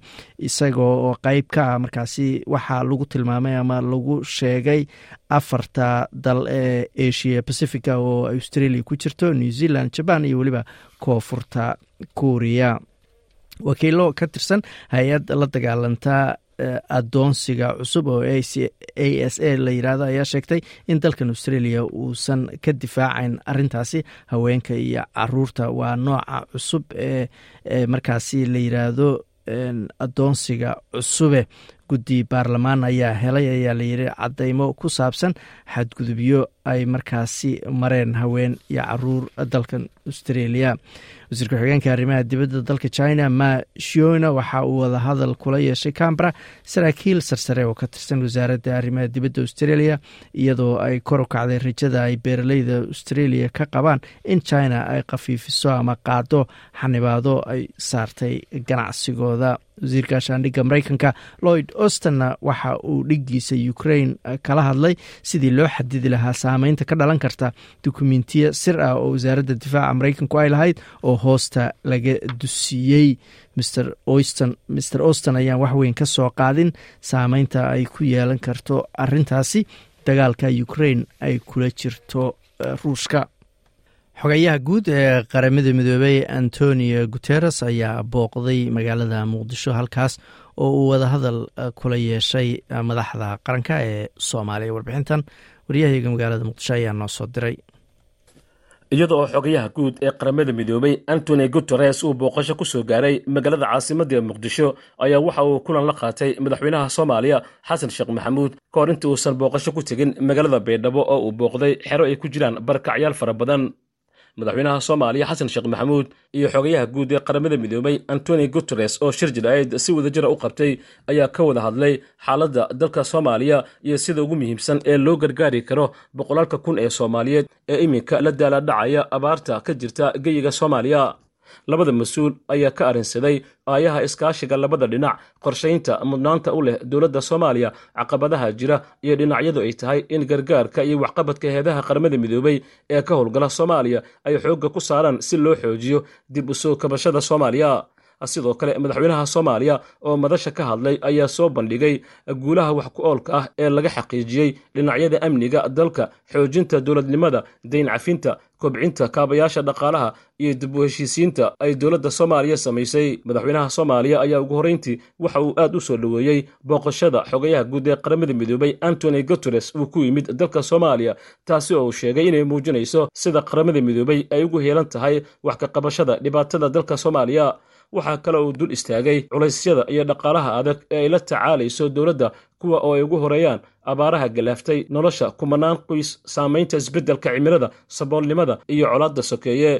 isagoo oo qeyb ka ah. Markaasi waxaa lagu tilmaamay ama lagu sheegay afarta dal ee asia pacifica oo australia ku jirto new zealand jaban iyo weliba koonfurta kuuriya wakiilo ka tirsan hay'ad la dagaalanta adoonsiga cusub oo a s a la yiraahdo ayaa sheegtay in dalkan australia uusan ka difaacayn arintaasi haweenka iyo carruurta waa nooca cusub ee markaasi la yiraahdo adoonsiga cusube. Guddi baarlamaan ayaa helay ayaa layiri cadeymo ku saabsan xadgudubyo ay markaasi mareen haween iyo carruur dalkan australia. Wasiirka xigeenka arrimaha dibadda dalka china ma shiona waxa uu wadahadal kula yeeshay cambara saraakiil sarsare oo ka tirsan wasaaradda arrimaha dibadda australia iyadoo ay kor u kacday rajada ay beeraleyda australia ka qabaan in china ay khafiifiso ama qaado xanibaado ay saartay ganacsigooda. Wasiirka shaandhigga mareykanka lloyd ostonna waxa uu dhiggiisa ukraine kala hadlay sidii loo xadidi lahaa saameynta ka dhalan karta dukumentiya sir ah oo wasaaradda difaaca mareykanku ay lahayd oo hoosta laga dusiyey. Mr oston ayaan waxweyn ka soo qaadin. Saameynta ay ku yeelan karto arintaasi dagaalka ukraine ay kula jirto ruushka. Xogayaha guud ee qaramada midoobey antonio guteres ayaa booqday magaalada muqdisho halkaas oo uu wadahadal kula yeeshay madaxda qaranka ee soomaaliya. Warbixintan waryahayga magaalada muqdisho ayaa noo soo diray. Iyada oo xogayaha guud ee qaramada midoobay antony guteres uu booqasho ku soo gaaray magaalada caasimadda muqdisho ayaa waxa uu kulan la qaatay madaxweynaha soomaaliya xasan sheekh maxamuud ka hor intii uusan booqasho ku tegin magaalada baydhabo oo uu booqday xero ay ku jiraan barakacyaal fara badan madaxweynaha soomaaliya xasan sheekh maxamuud iyo xogayaha guud ee qaramada midoobay antony guteres oo shir jilaaid si wadajira u qabtay ayaa ka wada hadlay xaaladda dalka soomaaliya iyo sida ugu muhiimsan ee loo gargaari karo boqolaalka kun ee soomaaliyeed ee iminka la daalaadhacaya abaarta ka jirta geyiga soomaaliya labada mas'uul ayaa ka arrinsaday aayaha iskaashiga labada dhinac qorshaynta mudnaanta u leh dowladda soomaaliya caqabadaha jira iyo dhinacyadu ay tahay in gargaarka iyo waxqabadka heedaha qaramada midoobay ee ka howlgala soomaaliya ay xoogga ku saaraan si loo xoojiyo dib u soo kabashada soomaaliya sidoo kale madaxweynaha soomaaliya oo madasha ka hadlay ayaa soo bandhigay guulaha wax ku oolka ah ee laga xaqiijiyey dhinacyada amniga dalka xoojinta dowladnimada dayn cafinta kobcinta kaabayaasha dhaqaalaha iyo dib u heshiisiinta ay dowladda soomaaliya samaysay. Madaxweynaha soomaaliya ayaa ugu horreyntii waxa uu aad u soo dhoweeyey booqashada xogayaha guud ee qaramada midoobay antony guteres uu ku yimid dalka soomaaliya taasi oo uu sheegay inay muujinayso sida qaramada midoobay ay ugu heelan tahay wax ka qabashada dhibaatada dalka soomaaliya waxaa kale uu dul istaagay culaysyada iyo dhaqaalaha adag ee ay la tacaalayso dowladda kuwa oo ay ugu horeeyaan abaaraha galaaftay nolosha kumanaan qoys saamaynta isbeddelka cimilada saboolnimada iyo colaadda sokeeye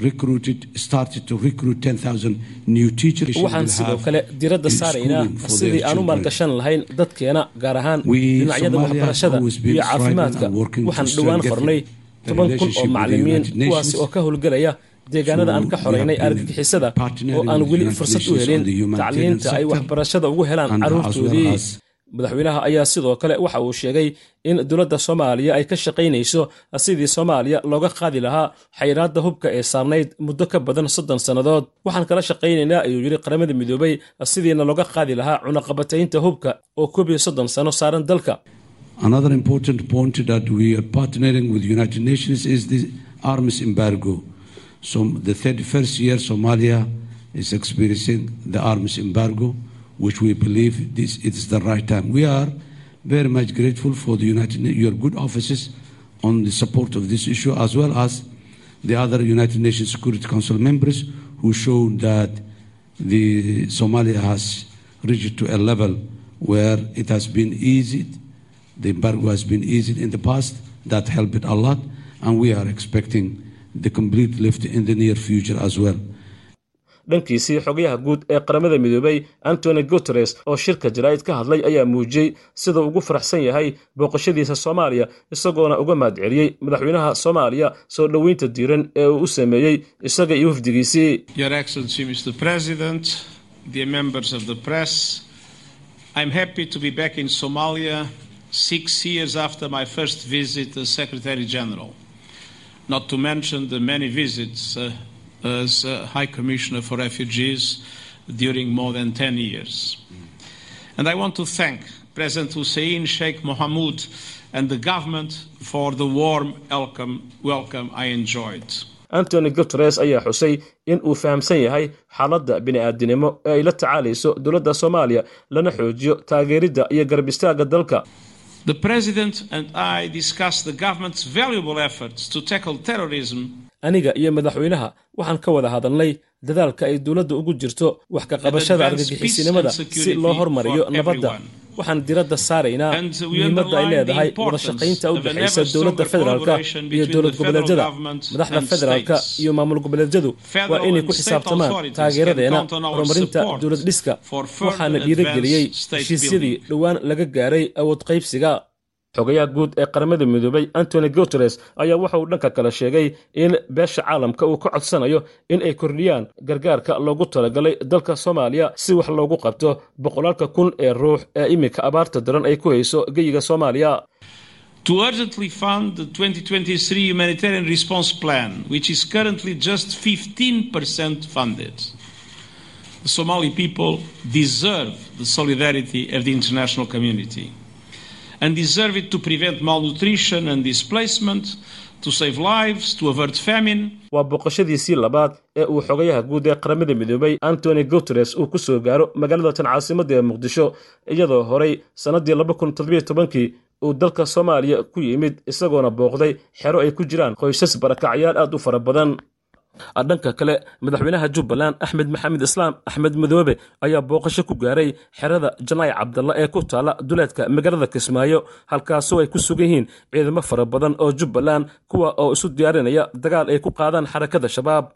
Somalia is prioritizing investing its people in terms of education and health. Recently, we have recruited, started to recruit 10,000 new teachers. waxaan sidoo kale diradda saaraynaa sidii aan u maalgashan lahayn dadkeena gaar ahaan dhinacyada waxbarashada iyo caafimaadka waxaan dhowaan qornay toban kun oo macallimiin kuwaasi oo ka howlgelaya deegaanada aan ka xoraynay argagixisada oo aan weli fursad u helin tacliinta ay waxbarashada ugu helaan carruurtoodii madaxweynaha ayaa sidoo kale waxa uu sheegay in dowladda soomaaliya ay ka shaqaynayso sidii soomaaliya looga qaadi lahaa xayiraadda hubka ee saarnayd muddo ka badan soddon sannadood. Waxaan kala shaqaynaynaa ayuu yidhi qaramada midoobay sidiina looga qaadi lahaa cunaqabataynta hubka oo koob iyo soddon sano saaran dalka Another important point that we are partnering with the United Nations is the arms embargo. So the 31st year Somalia is experiencing the arms embargo, which we believe this it is the right time. We are very much grateful for the United your good offices on the support of this issue, as well as the other United Nations Security Council members who showed that the Somalia has reached to a level where it has been eased. The embargo has been eased in the past. That helped a lot, and we are expecting the complete lift in the near future as well. Dhankiisii xogayaha guud ee qaramada midoobay antony guteres oo shirka jaraa'id ka hadlay ayaa muujiyey sida ugu faraxsan yahay booqashadiisa soomaaliya isagoona uga mahadceliyey madaxweynaha soomaaliya soo dhoweynta diiran ee uu u sameeyey isaga iyo wafdigiisii. Not to mention the many visits uh, as High Commissioner for Refugees during more than 10 years. And I want to thank President Hussein Sheikh Mohamud and the government for the warm welcome, welcome I enjoyed. antony guteres ayaa xusay in uu fahamsan yahay xaaladda bini'aadinimo ee ay la tacaalayso dowladda soomaaliya lana xoojiyo taageeridda iyo garab istaagga dalka The President and I discussed the government's valuable efforts to tackle terrorism aniga iyo madaxweynaha waxaan ka wada hadalnay dadaalka ay dowladda ugu jirto wax ka qabashada argagixisinimada si loo hormariyo nabadda. waxaan diradda saaraynaa muhiimadda ay leedahay wada shaqaynta u dhexaysa dowladda federaalka iyo dowlad goboleedyada. madaxda federaalka iyo maamul goboleedyadu waa inay ku xisaabtamaan taageeradeena horumarinta dowlad dhiska. waxaana dhiirageliyey heshiisyadii dhowaan laga gaaray awood qaybsiga xogayaha guud ee qaramada midoobay antony guteres ayaa waxa uu dhanka kale sheegay in beesha caalamka uu ka codsanayo in ay kordhiyaan gargaarka loogu talagalay dalka soomaaliya si wax loogu qabto boqolaalka kun ee ruux ee iminka abaarta daran ay ku hayso geyiga soomaaliya to urgently fund the 2023 humanitarian response plan, which is currently just 15% funded. The Somali people deserve the solidarity of the international community and deserve it to prevent malnutrition and displacement, to save lives, to avert famine. waa booqashadiisii labaad ee uu xogayaha guud ee qaramada midoobay antony guteres uu ku soo gaaro magaalada tan caasimadda ee muqdisho iyadoo horey sannaddii laba kun toddobiyo tobankii uu dalka soomaaliya ku yimid isagoona booqday xero ay ku jiraan qoysas barakacyaal aad u fara badan dhanka kale madaxweynaha jubbaland axmed maxamed islaam axmed madoobe ayaa booqasho ku gaaray xerada janaayi cabdalla ee ku taala duleedka magaalada kismaayo halkaasoo ay ku sugan yihiin ciidamo fara badan oo jubbaland kuwa oo isu diyaarinaya dagaal ay ku qaadaan xarakada shabaab.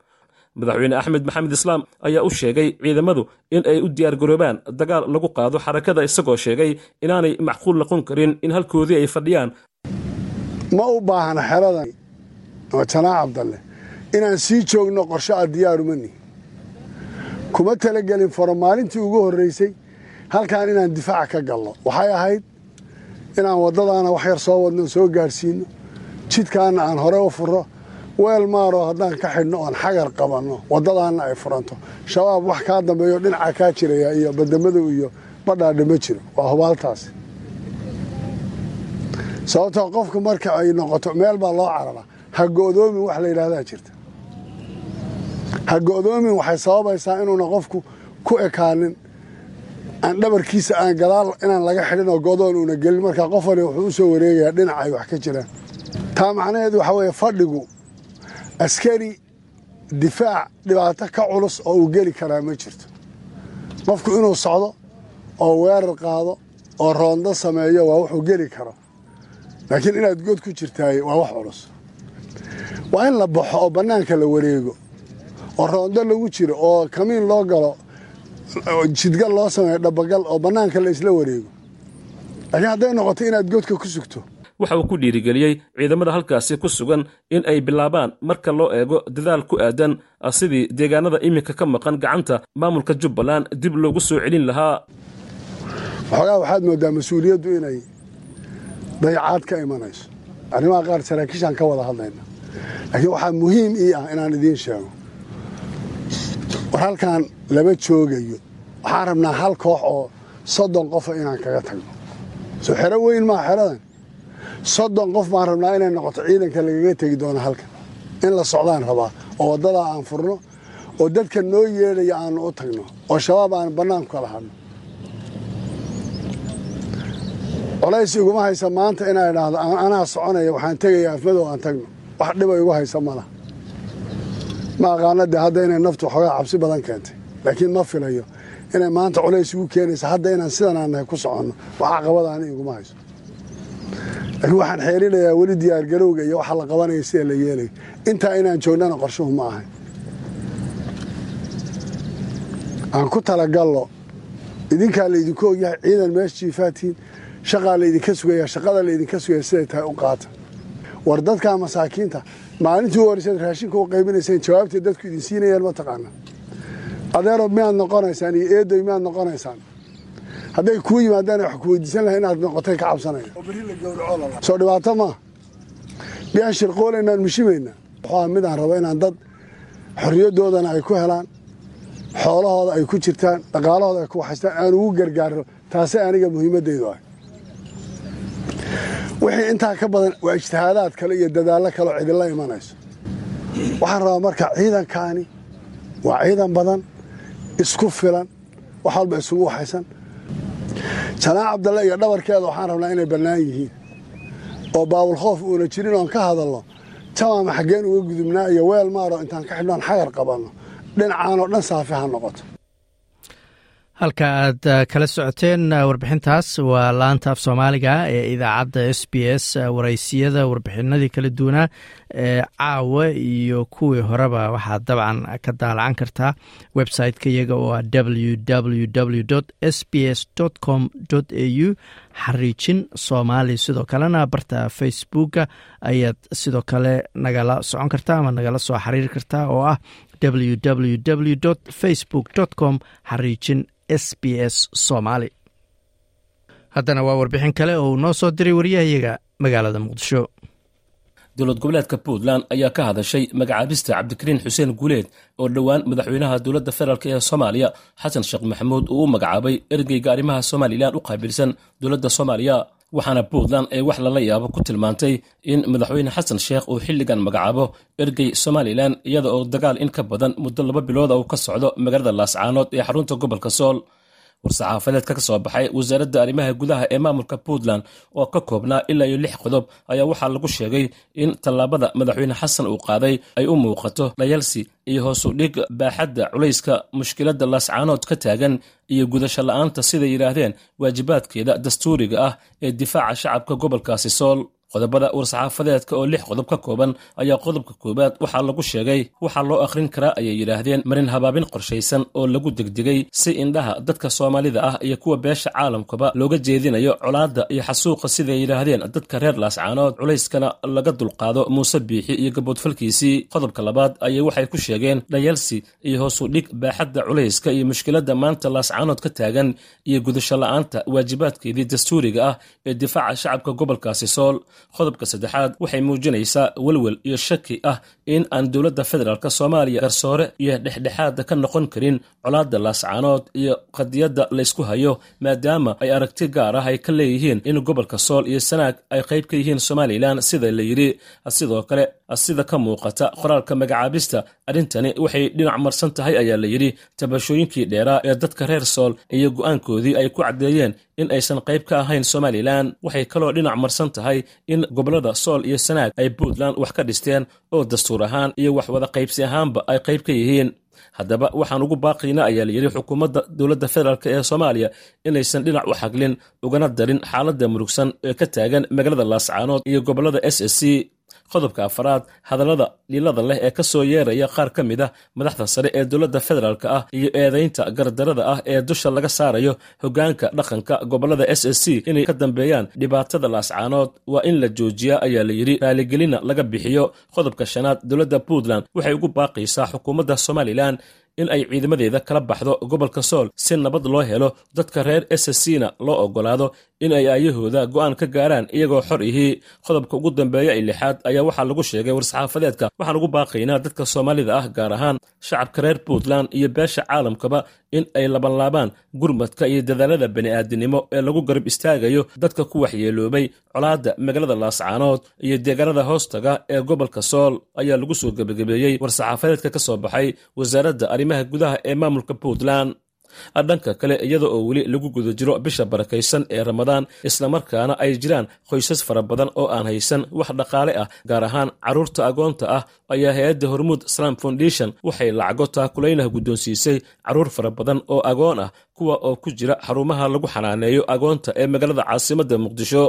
Madaxweyne axmed maxamed islaam ayaa u sheegay ciidamadu in ay u diyaargaroobaan dagaal lagu qaado xarakada isagoo sheegay inaanay macquul noqon karin in halkoodii ay fadhiyaan. Ma u baahna xeradan oo janaac cabdalle inaan sii joogno qorsho a diyaarumani kuma talagelin faro maalintii ugu horraysay halkan inaan difaaca ka galno waxay ahayd inaan waddadaana wax yar soo wadno soo gaadhsiino jidkaana aan hore u furo weel maaroo haddaan ka xidhno oon xagar qabanno. Waddadaanna ay furanto. Shabaab wax kaa dambeeyo dhinaca kaa jiraya iyo badamadow iyo badhaadha ma jiro. Waa hubaaltaasi. Sababtoo qofka marka ay noqoto meel baa loo cararaa ha go'doomin wax la yidhaahdaa jirta ha go'doomin waxay sababaysaa inuuna qofku ku ekaanin aan dhabarkiisa aan gadaal inaan laga xidhin oo go'doon uuna gelin. Markaa qof wali wuxuu u soo wareegayaa dhinaca ay wax ka jiraan. Taa macnaheedu waxaa weeye fadhigu askari difaac dhibaato ka culus oo uu geli karaa ma jirto. Qofku inuu socdo oo weerar qaado oo roondo sameeyo waa wuxuu geli karo. Laakiin inaad god ku jirtaay waa wax culus. Waa in la baxo oo bannaanka la wareego oo roondo lagu jiro oo kamiin loo galo jidgal loo sameeyo dhabagal oo bannaanka la isla wareego. Laakiin hadday noqoto inaad godka ku sugto. Waxa uu ku dhiirigeliyey ciidamada halkaasi ku sugan in ay bilaabaan marka loo eego dadaal ku aadan sidii deegaanada iminka ka maqan gacanta maamulka jubbaland dib loogu soo celin lahaa. Waxoogaa waxaad mooddaa mas'uuliyaddu inay dayacaad ka imanayso. Arrimaha qaar saraakiishaan ka wada hadlayna. Laakiin waxaa muhiim ii ah inaan idiin sheego war halkan lama joogayo. Waxaan rabnaa hal koox oo soddon qofa inaan kaga tagno soo xero weyn maa xeradan. Soddon qof baan rabnaa inay noqoto ciidanka lagaga tegi doono halkan. In la socdaan rabaa oo waddadaa aan furno oo dadka noo yeedhaya aanu u tagno oo shabaab aan bannaanku kala hadno colays iguma haysa maanta inaa idhaahdo anaa soconaya waxaan tegaya afmadow aan tagno. Wax dhiba igu haysa mala ma aqaana de hadda inay naftu waxoogaa cabsi badan keentay. Laakiin ma filayo inay maanta colays igu keenaysa hadda inaan sidan aan ku soconno. Wax caqabadaani iguma hayso. Laakiin waxaan xeerinayaa weli diyaargarowga iyo waxa la qabanaya sida la yeelayo intaa inaan joognana qorshuhu ma ahayn aan ku talagallo idinkaa laydinku ogyahay ciidan meesha jiifaatiin shaqaa laydinka sugaya shaqada laydinka sugaya siday tahay u qaata war dadkaa masaakiinta maalintii horeysaad raashinka u qaybinayseen jawaabtay dadku idin siinayeen ma taqaana. Adeero miyaad noqonaysaan iyo eedoy miyaad noqonaysaan. Hadday kuu yimaadaan wax ku weydiisan lahay inaad noqotay ka cabsanaya soo dhibaato maa miyaan shirqoolaynaan mishimaynaa wuxuu midaan rabo inaan dad xorriyadoodana ay ku helaan xoolahooda ay ku jirtaan dhaqaalahooda ay ku waxaystaan aan ugu gargaaro taasi aniga muhiimaddaydu ah wixii intaa ka badan waa ijtihaadaad kale iyo dadaallo kaleo cidinla imanayso. Waxaan rabaa marka ciidankaani waa ciidan badan isku filan wax walba isugu waxaysan. Janaac cabdalle iyo dhabarkeeda waxaan rabnaa inay bannaan yihiin. Oo baabulkhoof uuna jirin oon ka hadalno jamaama xaggeen uga gudubnaa iyo weel maaro intaan ka xidhnoon xagar qabanno dhinacaanoo dhan saafi ha noqoto halka aad kala socoteen warbixintaas waa laanta af soomaaliga ee idaacadda s b s waraysiyada warbixinadii kala duwanaa ee caawa iyo kuwii horeba. Waxaad dabcan ka daalacan kartaa website-ka iyaga oo ah www s b s com a u xariijin soomaali. Sidoo kalena barta facebooka ayaad sidoo kale nagala socon kartaa ama nagala soo xiriiri kartaa oo ah www facebook com xariijin s b s somaali haddana waa warbixin kale oo uu noo soo diray wariyahayaga magaalada muqdisho. Dowlad goboleedka puntland ayaa ka hadashay magacaabista cabdikariin xuseen guuleed oo dhowaan madaxweynaha dowladda federaalk ee soomaaliya xasan sheekh maxamuud uu u magacaabay ergeyga arrimaha somalilan u qaabilsan dowladda soomaaliya waxaana puntland ay wax lala yaabo ku tilmaantay in madaxweyne xasan sheekh uu xilligan magacaabo ergey somalilan iyada oo dagaal in ka badan muddo laba bilooda uu ka socdo magaalada laascaanood ee xarunta gobolka sool war-saxaafadeedka ka soo baxay wasaaradda arrimaha gudaha ee maamulka puntland oo ka koobnaa ilaa iyo lix qodob ayaa waxaa lagu sheegay in tallaabada madaxweyne xasan uu qaaday ay u muuqato dhayalsi iyo hoosu dhig baaxadda culayska mushkiladda laascaanood ka taagan iyo gudasho la'aanta siday yidhaahdeen waajibaadkeeda dastuuriga ah ee difaaca shacabka gobolkaasi sool qodobada war-saxaafadeedka oo lix qodob ka kooban ayaa qodobka koowaad waxaa lagu sheegay waxaa loo akhrin karaa ayay yidhaahdeen marin habaabin qorshaysan oo lagu degdegay si indhaha dadka soomaalida ah iyo kuwa beesha caalamkaba looga jeedinayo colaadda iyo xasuuqa siday yidhaahdeen dadka reer laascaanood. culayskana laga dulqaado muuse biixi iyo gaboodfalkiisii qodobka labaad ayay waxay ku sheegeen dhayalsi iyo hoosu dhig baaxadda culayska iyo mushkiladda maanta laascaanood ka taagan iyo gudasho la'aanta waajibaadkeedii dastuuriga ah ee difaaca shacabka gobolkaasi sool qodobka saddexaad waxay muujinaysaa welwel iyo shaki ah in aan dowladda federaalk soomaaliya garsoore iyo dhexdhexaada ka noqon karin colaadda laascaanood iyo qadiyadda laysku hayo maadaama ay aragti gaar ah ay ka leeyihiin in gobolka sool iyo sanaag ay qayb ka yihiin somalilan sida la yidhi. Sidoo kale sida ka muuqata qoraalka magacaabista arrintani waxay dhinac marsan tahay ayaa la yidhi. Tabashooyinkii dheeraa ee dadka reer sool iyo go'aankoodii ay ku caddeeyeen in aysan qayb ka ahayn somalilan waxay kaloo dhinac marsan tahay in gobollada sool iyo sanaag ay puntland wax ka dhisteen oo dastuur ahaan iyo wax wada qaybsi ahaanba ay qayb ka yihiin. Haddaba waxaan ugu baaqayna ayaa la yidhi xukuumadda dowladda federaalk ee soomaaliya inaysan dhinac u xaglin ugana darin xaaladda murugsan ee ka taagan magaalada laascaanood iyo gobollada s s c qodobka afaraad hadallada dhilada leh ee ka soo yeeraya qaar ka mid ah madaxda sare ee dowladda federaalk ah iyo eedaynta gardarada ah ee dusha laga saarayo hoggaanka dhaqanka gobollada s s c inay ka dambeeyaan dhibaatada laascaanood waa in la joojiyaa ayaa la yidhi. Raaligelina laga bixiyo. Qodobka shanaad dowladda puntland waxay ugu baaqaysaa xukuumadda somalilan in ay ciidamadeeda kala baxdo gobolka sool si nabad loo helo dadka reer s s c na loo oggolaado in ay aayahooda go'aan ka gaaraan iyagoo xor ihii qodobka ugu dambeeya ee lixaad ayaa waxaa lagu sheegay war-saxaafadeedka waxaan ugu baaqaynaa dadka soomaalida ah gaar ahaan shacabka reer puntland iyo beesha caalamkaba in ay labanlaabaan gurmadka iyo dadaalada bani'aadinimo ee lagu garab istaagayo dadka ku waxyeeloobay colaadda magaalada laascaanood iyo deegaanada hoostaga ee gobolka sool. Ayaa lagu soo gebagabeeyey war-saxaafadeedka ka soo baxay wasaaradda arrimaha gudaha ee maamulka puntland. Dhanka kale iyada oo weli lagu guda jiro bisha barakaysan ee ramadaan islamarkaana ay jiraan qoysas fara badan oo aan haysan wax dhaqaale ah gaar ahaan carruurta agoonta ah ayaa hay'adda hormuud islam foundation waxay lacago taakulaynah guddoonsiisay carruur fara badan oo agoon ah kuwa oo ku jira xarumaha lagu xanaaneeyo agoonta ee magaalada caasimadda muqdisho.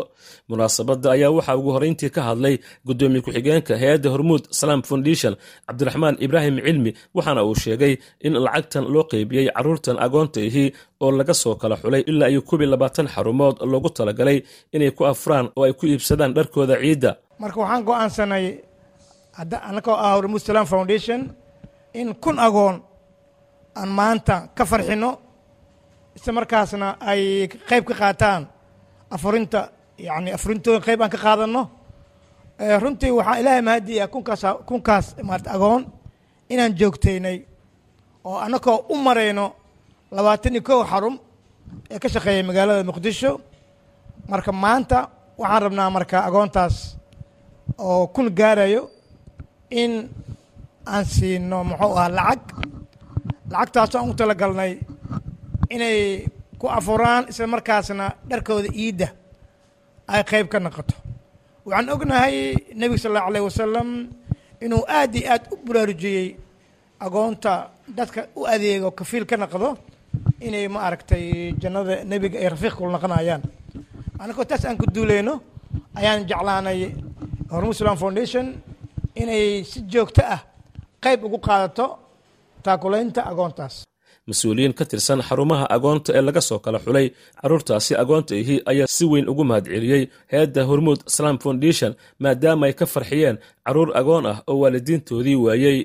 Munaasabadda ayaa waxaa ugu horrayntii ka hadlay guddoomiye ku-xigeenka hay'adda hormuud salaam foundation cabdiraxmaan ibraahim cilmi waxaana uu sheegay in lacagtan loo qeybiyey carruurtan agoonta ihii oo laga soo kala xulay ilaa iyo kubi labaatan xarumood loogu talagalay inay ku afraan oo ay ku iibsadaan dharkooda ciidda. Marka waxaan go'aansanay annagoo ah hormuud salaam foundation in kun agoon aan maanta ka farxinno isla markaasna ay qayb ka qaataan afurinta yani afurintooda qayb aan ka qaadanno. Runtii waxaa ilaahay mahadiya kunkaas kunkaas maarata agoon inaan joogtaynay oo annagoo u marayno labaatan iyo kow xarum ee ka shaqeeya magaalada muqdisho. Marka maanta waxaan rabnaa marka agoontaas oo kun gaarayo in aan siino muxuu ahaa lacag. Lacagtaasoo aan u talagalnay inay ku afuraan isla markaasna dharkooda iidda ay qayb ka noqoto. Waxaan ognahay nebiga sal allahu alayh wasalam inuu aad iyo aad u baraarujiyey agoonta dadka u adeego kafiil ka noqdo inay ma aragtay jannada nebiga ay rafiiq kula noqonayaan. Annagoo taas aan ku duuleyno ayaan jeclaanay hormuud islam foundation inay si joogto ah qayb ugu qaadato taakulaynta agoontaas mas'uuliyiin ka tirsan xarumaha agoonta ee laga soo kala xulay. Carruurtaasi agoonta ihii ayaa si weyn ugu mahadceliyey hay'adda hormuud islam foundation maadaama ay ka farxiyeen carruur agoon ah oo waalidiintoodii waayey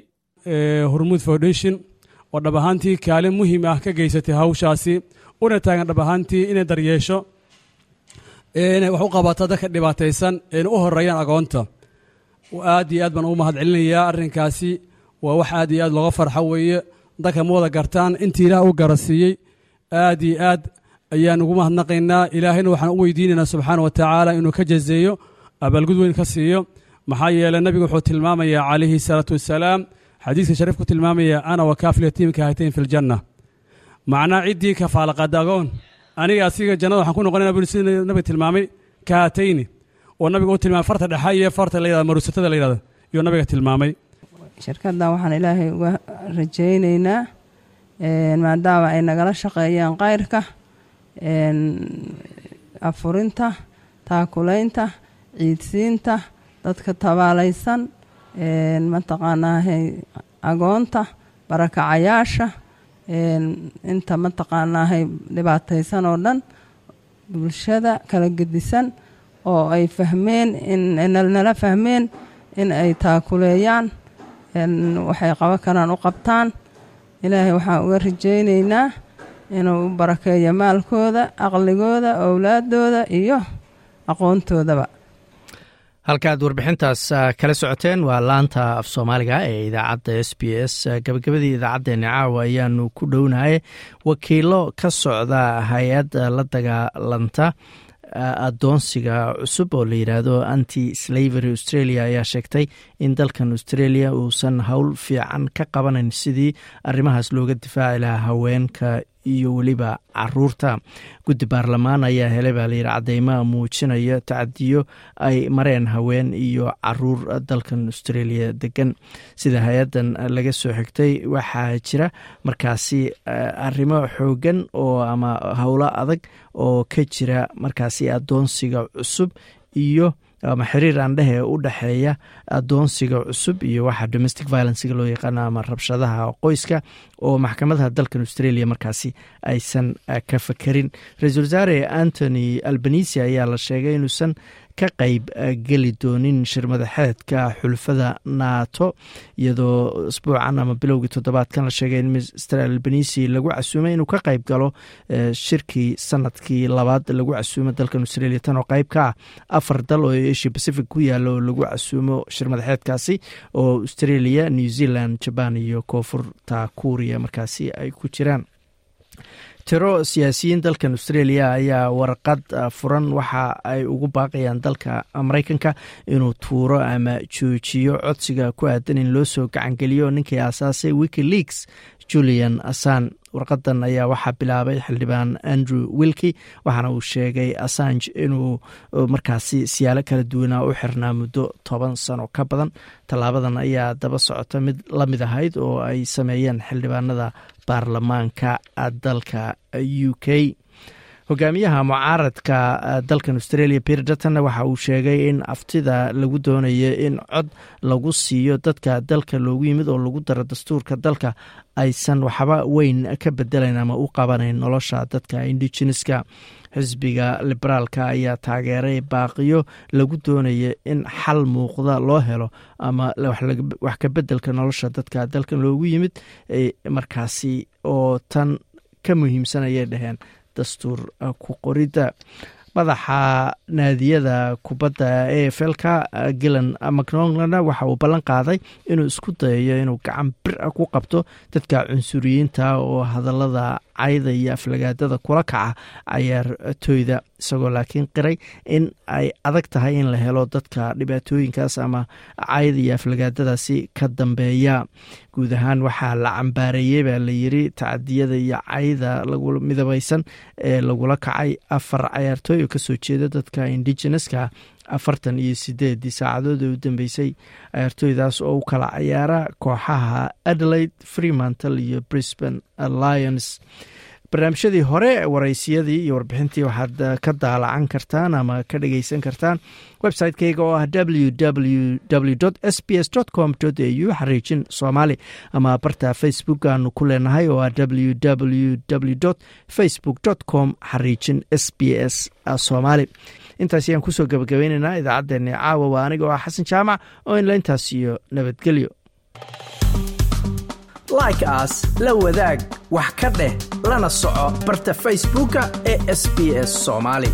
hormuud foundation oo dhab ahaantii kaalin muhiim ah ka geysatay hawshaasi una taagan dhab ahaantii inay daryeesho inay wax u qabato dadka dhibaataysan eena u horeeyaan agoonta. Aad iyo aad baan ugu mahadcelinayaa arrinkaasi waa wax aad iyo aad looga farxo weeye dadka ma wada gartaan. Intii ilaah u garasiiyey aad iyo aad ayaan ugu mahadnaqaynaa. Ilaahayna waxaan u weydiinaynaa subxaana wa tacaala inuu ka jazeeyo abaalgud weyn ka siiyo. Maxaa yeeley nabigu wuxuu tilmaamayaa calayhi salaatu wasalaam xadiiska shariif ku tilmaamaya ana wa kaafil yatiimka haytayn fi ljanna macnaa ciddii kafaalaqaada agoon aniga asiga jannada waxaan ku noqonayna buri sida nabiga tilmaamay kahatayni oo nabiga u tilmaamay farta dhexa iyo farta la yidhahda marusatada la yidhahda iyo nabiga tilmaamay shirkaddan waxaan ilaahay uga rajaynaynaa maadaama ay nagala shaqeeyaan kayrka afurinta taakulaynta ciidsiinta dadka tabaalaysan mataqaanaahay agoonta barakacayaasha inta mataqaanaahay dhibaataysan oo dhan bulshada kala gedisan oo ay fahmeen nala fahmeen in ay taakuleeyaan waxay qaban karaan u qabtaan. Ilaahay waxaan uga rajaynaynaa inuu u barakeeyo maalkooda aqligooda owlaadooda iyo aqoontoodaba halkaaad warbixintaas kala socoteen waa laanta af soomaaliga ee idaacadda s b s. Gabagabadii idaacaddeenna caawa ayaanu ku dhownahay. Wakiilo ka socda hay'ad la dagaalanta adoonsiga cusub oo la yidhaahdo anti slavery australia ayaa sheegtay in dalkan australia uusan howl fiican ka qabanayn sidii arrimahaas looga difaaci lahaa haweenka iyo weliba carruurta. Guddi baarlamaan ayaa helay baa layidhi cadeymaha muujinaya tacadiyo ay mareen haween iyo carruur dalkan australia degan sida hay'addan laga soo xigtay waxaa jira markaasi arrimo xoogan oo ama howlo adag oo ka jira markaasi adoonsiga cusub iyo ama xiriir aan dhehe u dhexeeya adoonsiga cusub iyo waxa domestic violencega loo yaqaano ama rabshadaha qoyska oo maxkamadaha dalkan australia markaasi aysan ka fakerin. Ra'iisul wasaare antony albanisi ayaa la sheegay inuusan ka qeyb geli doonin shirmadaxeedka xulfada nato iyadoo isbuucan ama bilowgii toddobaadkan la sheegay in mr albanisi lagu casuumay inuu ka qeyb galo shirkii sannadkii labaad lagu casuumo dalkan australia. Tan oo qeyb ka ah afar dal oo asia pacific ku yaalla oo lagu casuumo shirmadaxeedkaasi oo australia new zealand jaban iyo koonfurta kuuriya markaasi ay ku jiraan tiro siyaasiyiin dalkan australia ayaa warqad furan waxa ay ugu baaqayaan dalka mareykanka inuu tuuro ama joojiyo codsiga ku aadan in loo soo gacangeliyo ninkii aasaasay wikileaks julian assan warqadan ayaa waxaa bilaabay xildhibaan andrew wilki waxaana uu sheegay assange inuu markaasi siyaalo kala duwanaa u xirnaa muddo toban sano ka badan. Tallaabadan ayaa daba socota mid la mid ahayd oo ay sameeyeen xildhibaanada baarlamaanka dalka u k hogaamiyaha mucaaradka dalkan australia peter dutton waxa uu sheegay in aftida lagu doonayo in cod lagu siiyo dadka dalka loogu yimid oo lagu daro dastuurka dalka aysan waxba weyn ka bedelayn ama u qabanayn nolosha dadka indigeneska xisbiga liberaalka ayaa taageeray baaqiyo lagu doonaya in xal muuqda loo helo ama wax ka bedelka nolosha dadka dalkan loogu yimid markaasi oo tan ka muhiimsan ayay dhaheen dastuur ku qoridda madaxa naadiyada kubadda e f lka gilan macnolana. Waxa uu ballan qaaday inuu isku dayayo inuu gacan bir a ku qabto dadka cunsuriyiinta oo hadallada cayda iyo aflagaadada kula kaca cayaartooyda isagoo laakiin qiray in ay adag tahay in la helo dadka dhibaatooyinkaas ama cayda iyo aflagaadadaasi ka dambeeya. Guud ahaan waxaa la cambaareeyey baa la yiri tacadiyada iyo cayda lagu midabaysan ee lagula kacay afar cayaartooy oo ka soo jeeda dadka indigeneska afartan iyo sideedii saacadood ee u dambeysay cayaartooydaas oo u kala cayaara kooxaha adelaide freemantle iyo brisbane lions barnaamijyadii hore waraysiyadii iyo warbixintii waxaad ka daalacan kartaan ama ka dhageysan kartaan website-keyga oo ah www s b s com au xariijin soomaali ama barta facebook aanu ku leenahay oo ah www facebook com xariijin s b s soomaali intaas ayaan ku soo gabagabayneynaa idaacaddeenni caawa waa aniga oo ah xasan jaamac oo inla intaas iyo nabadgelyo. Like aas la wadaag wax ka dheh lana soco barta facebooka ee sb s soomaali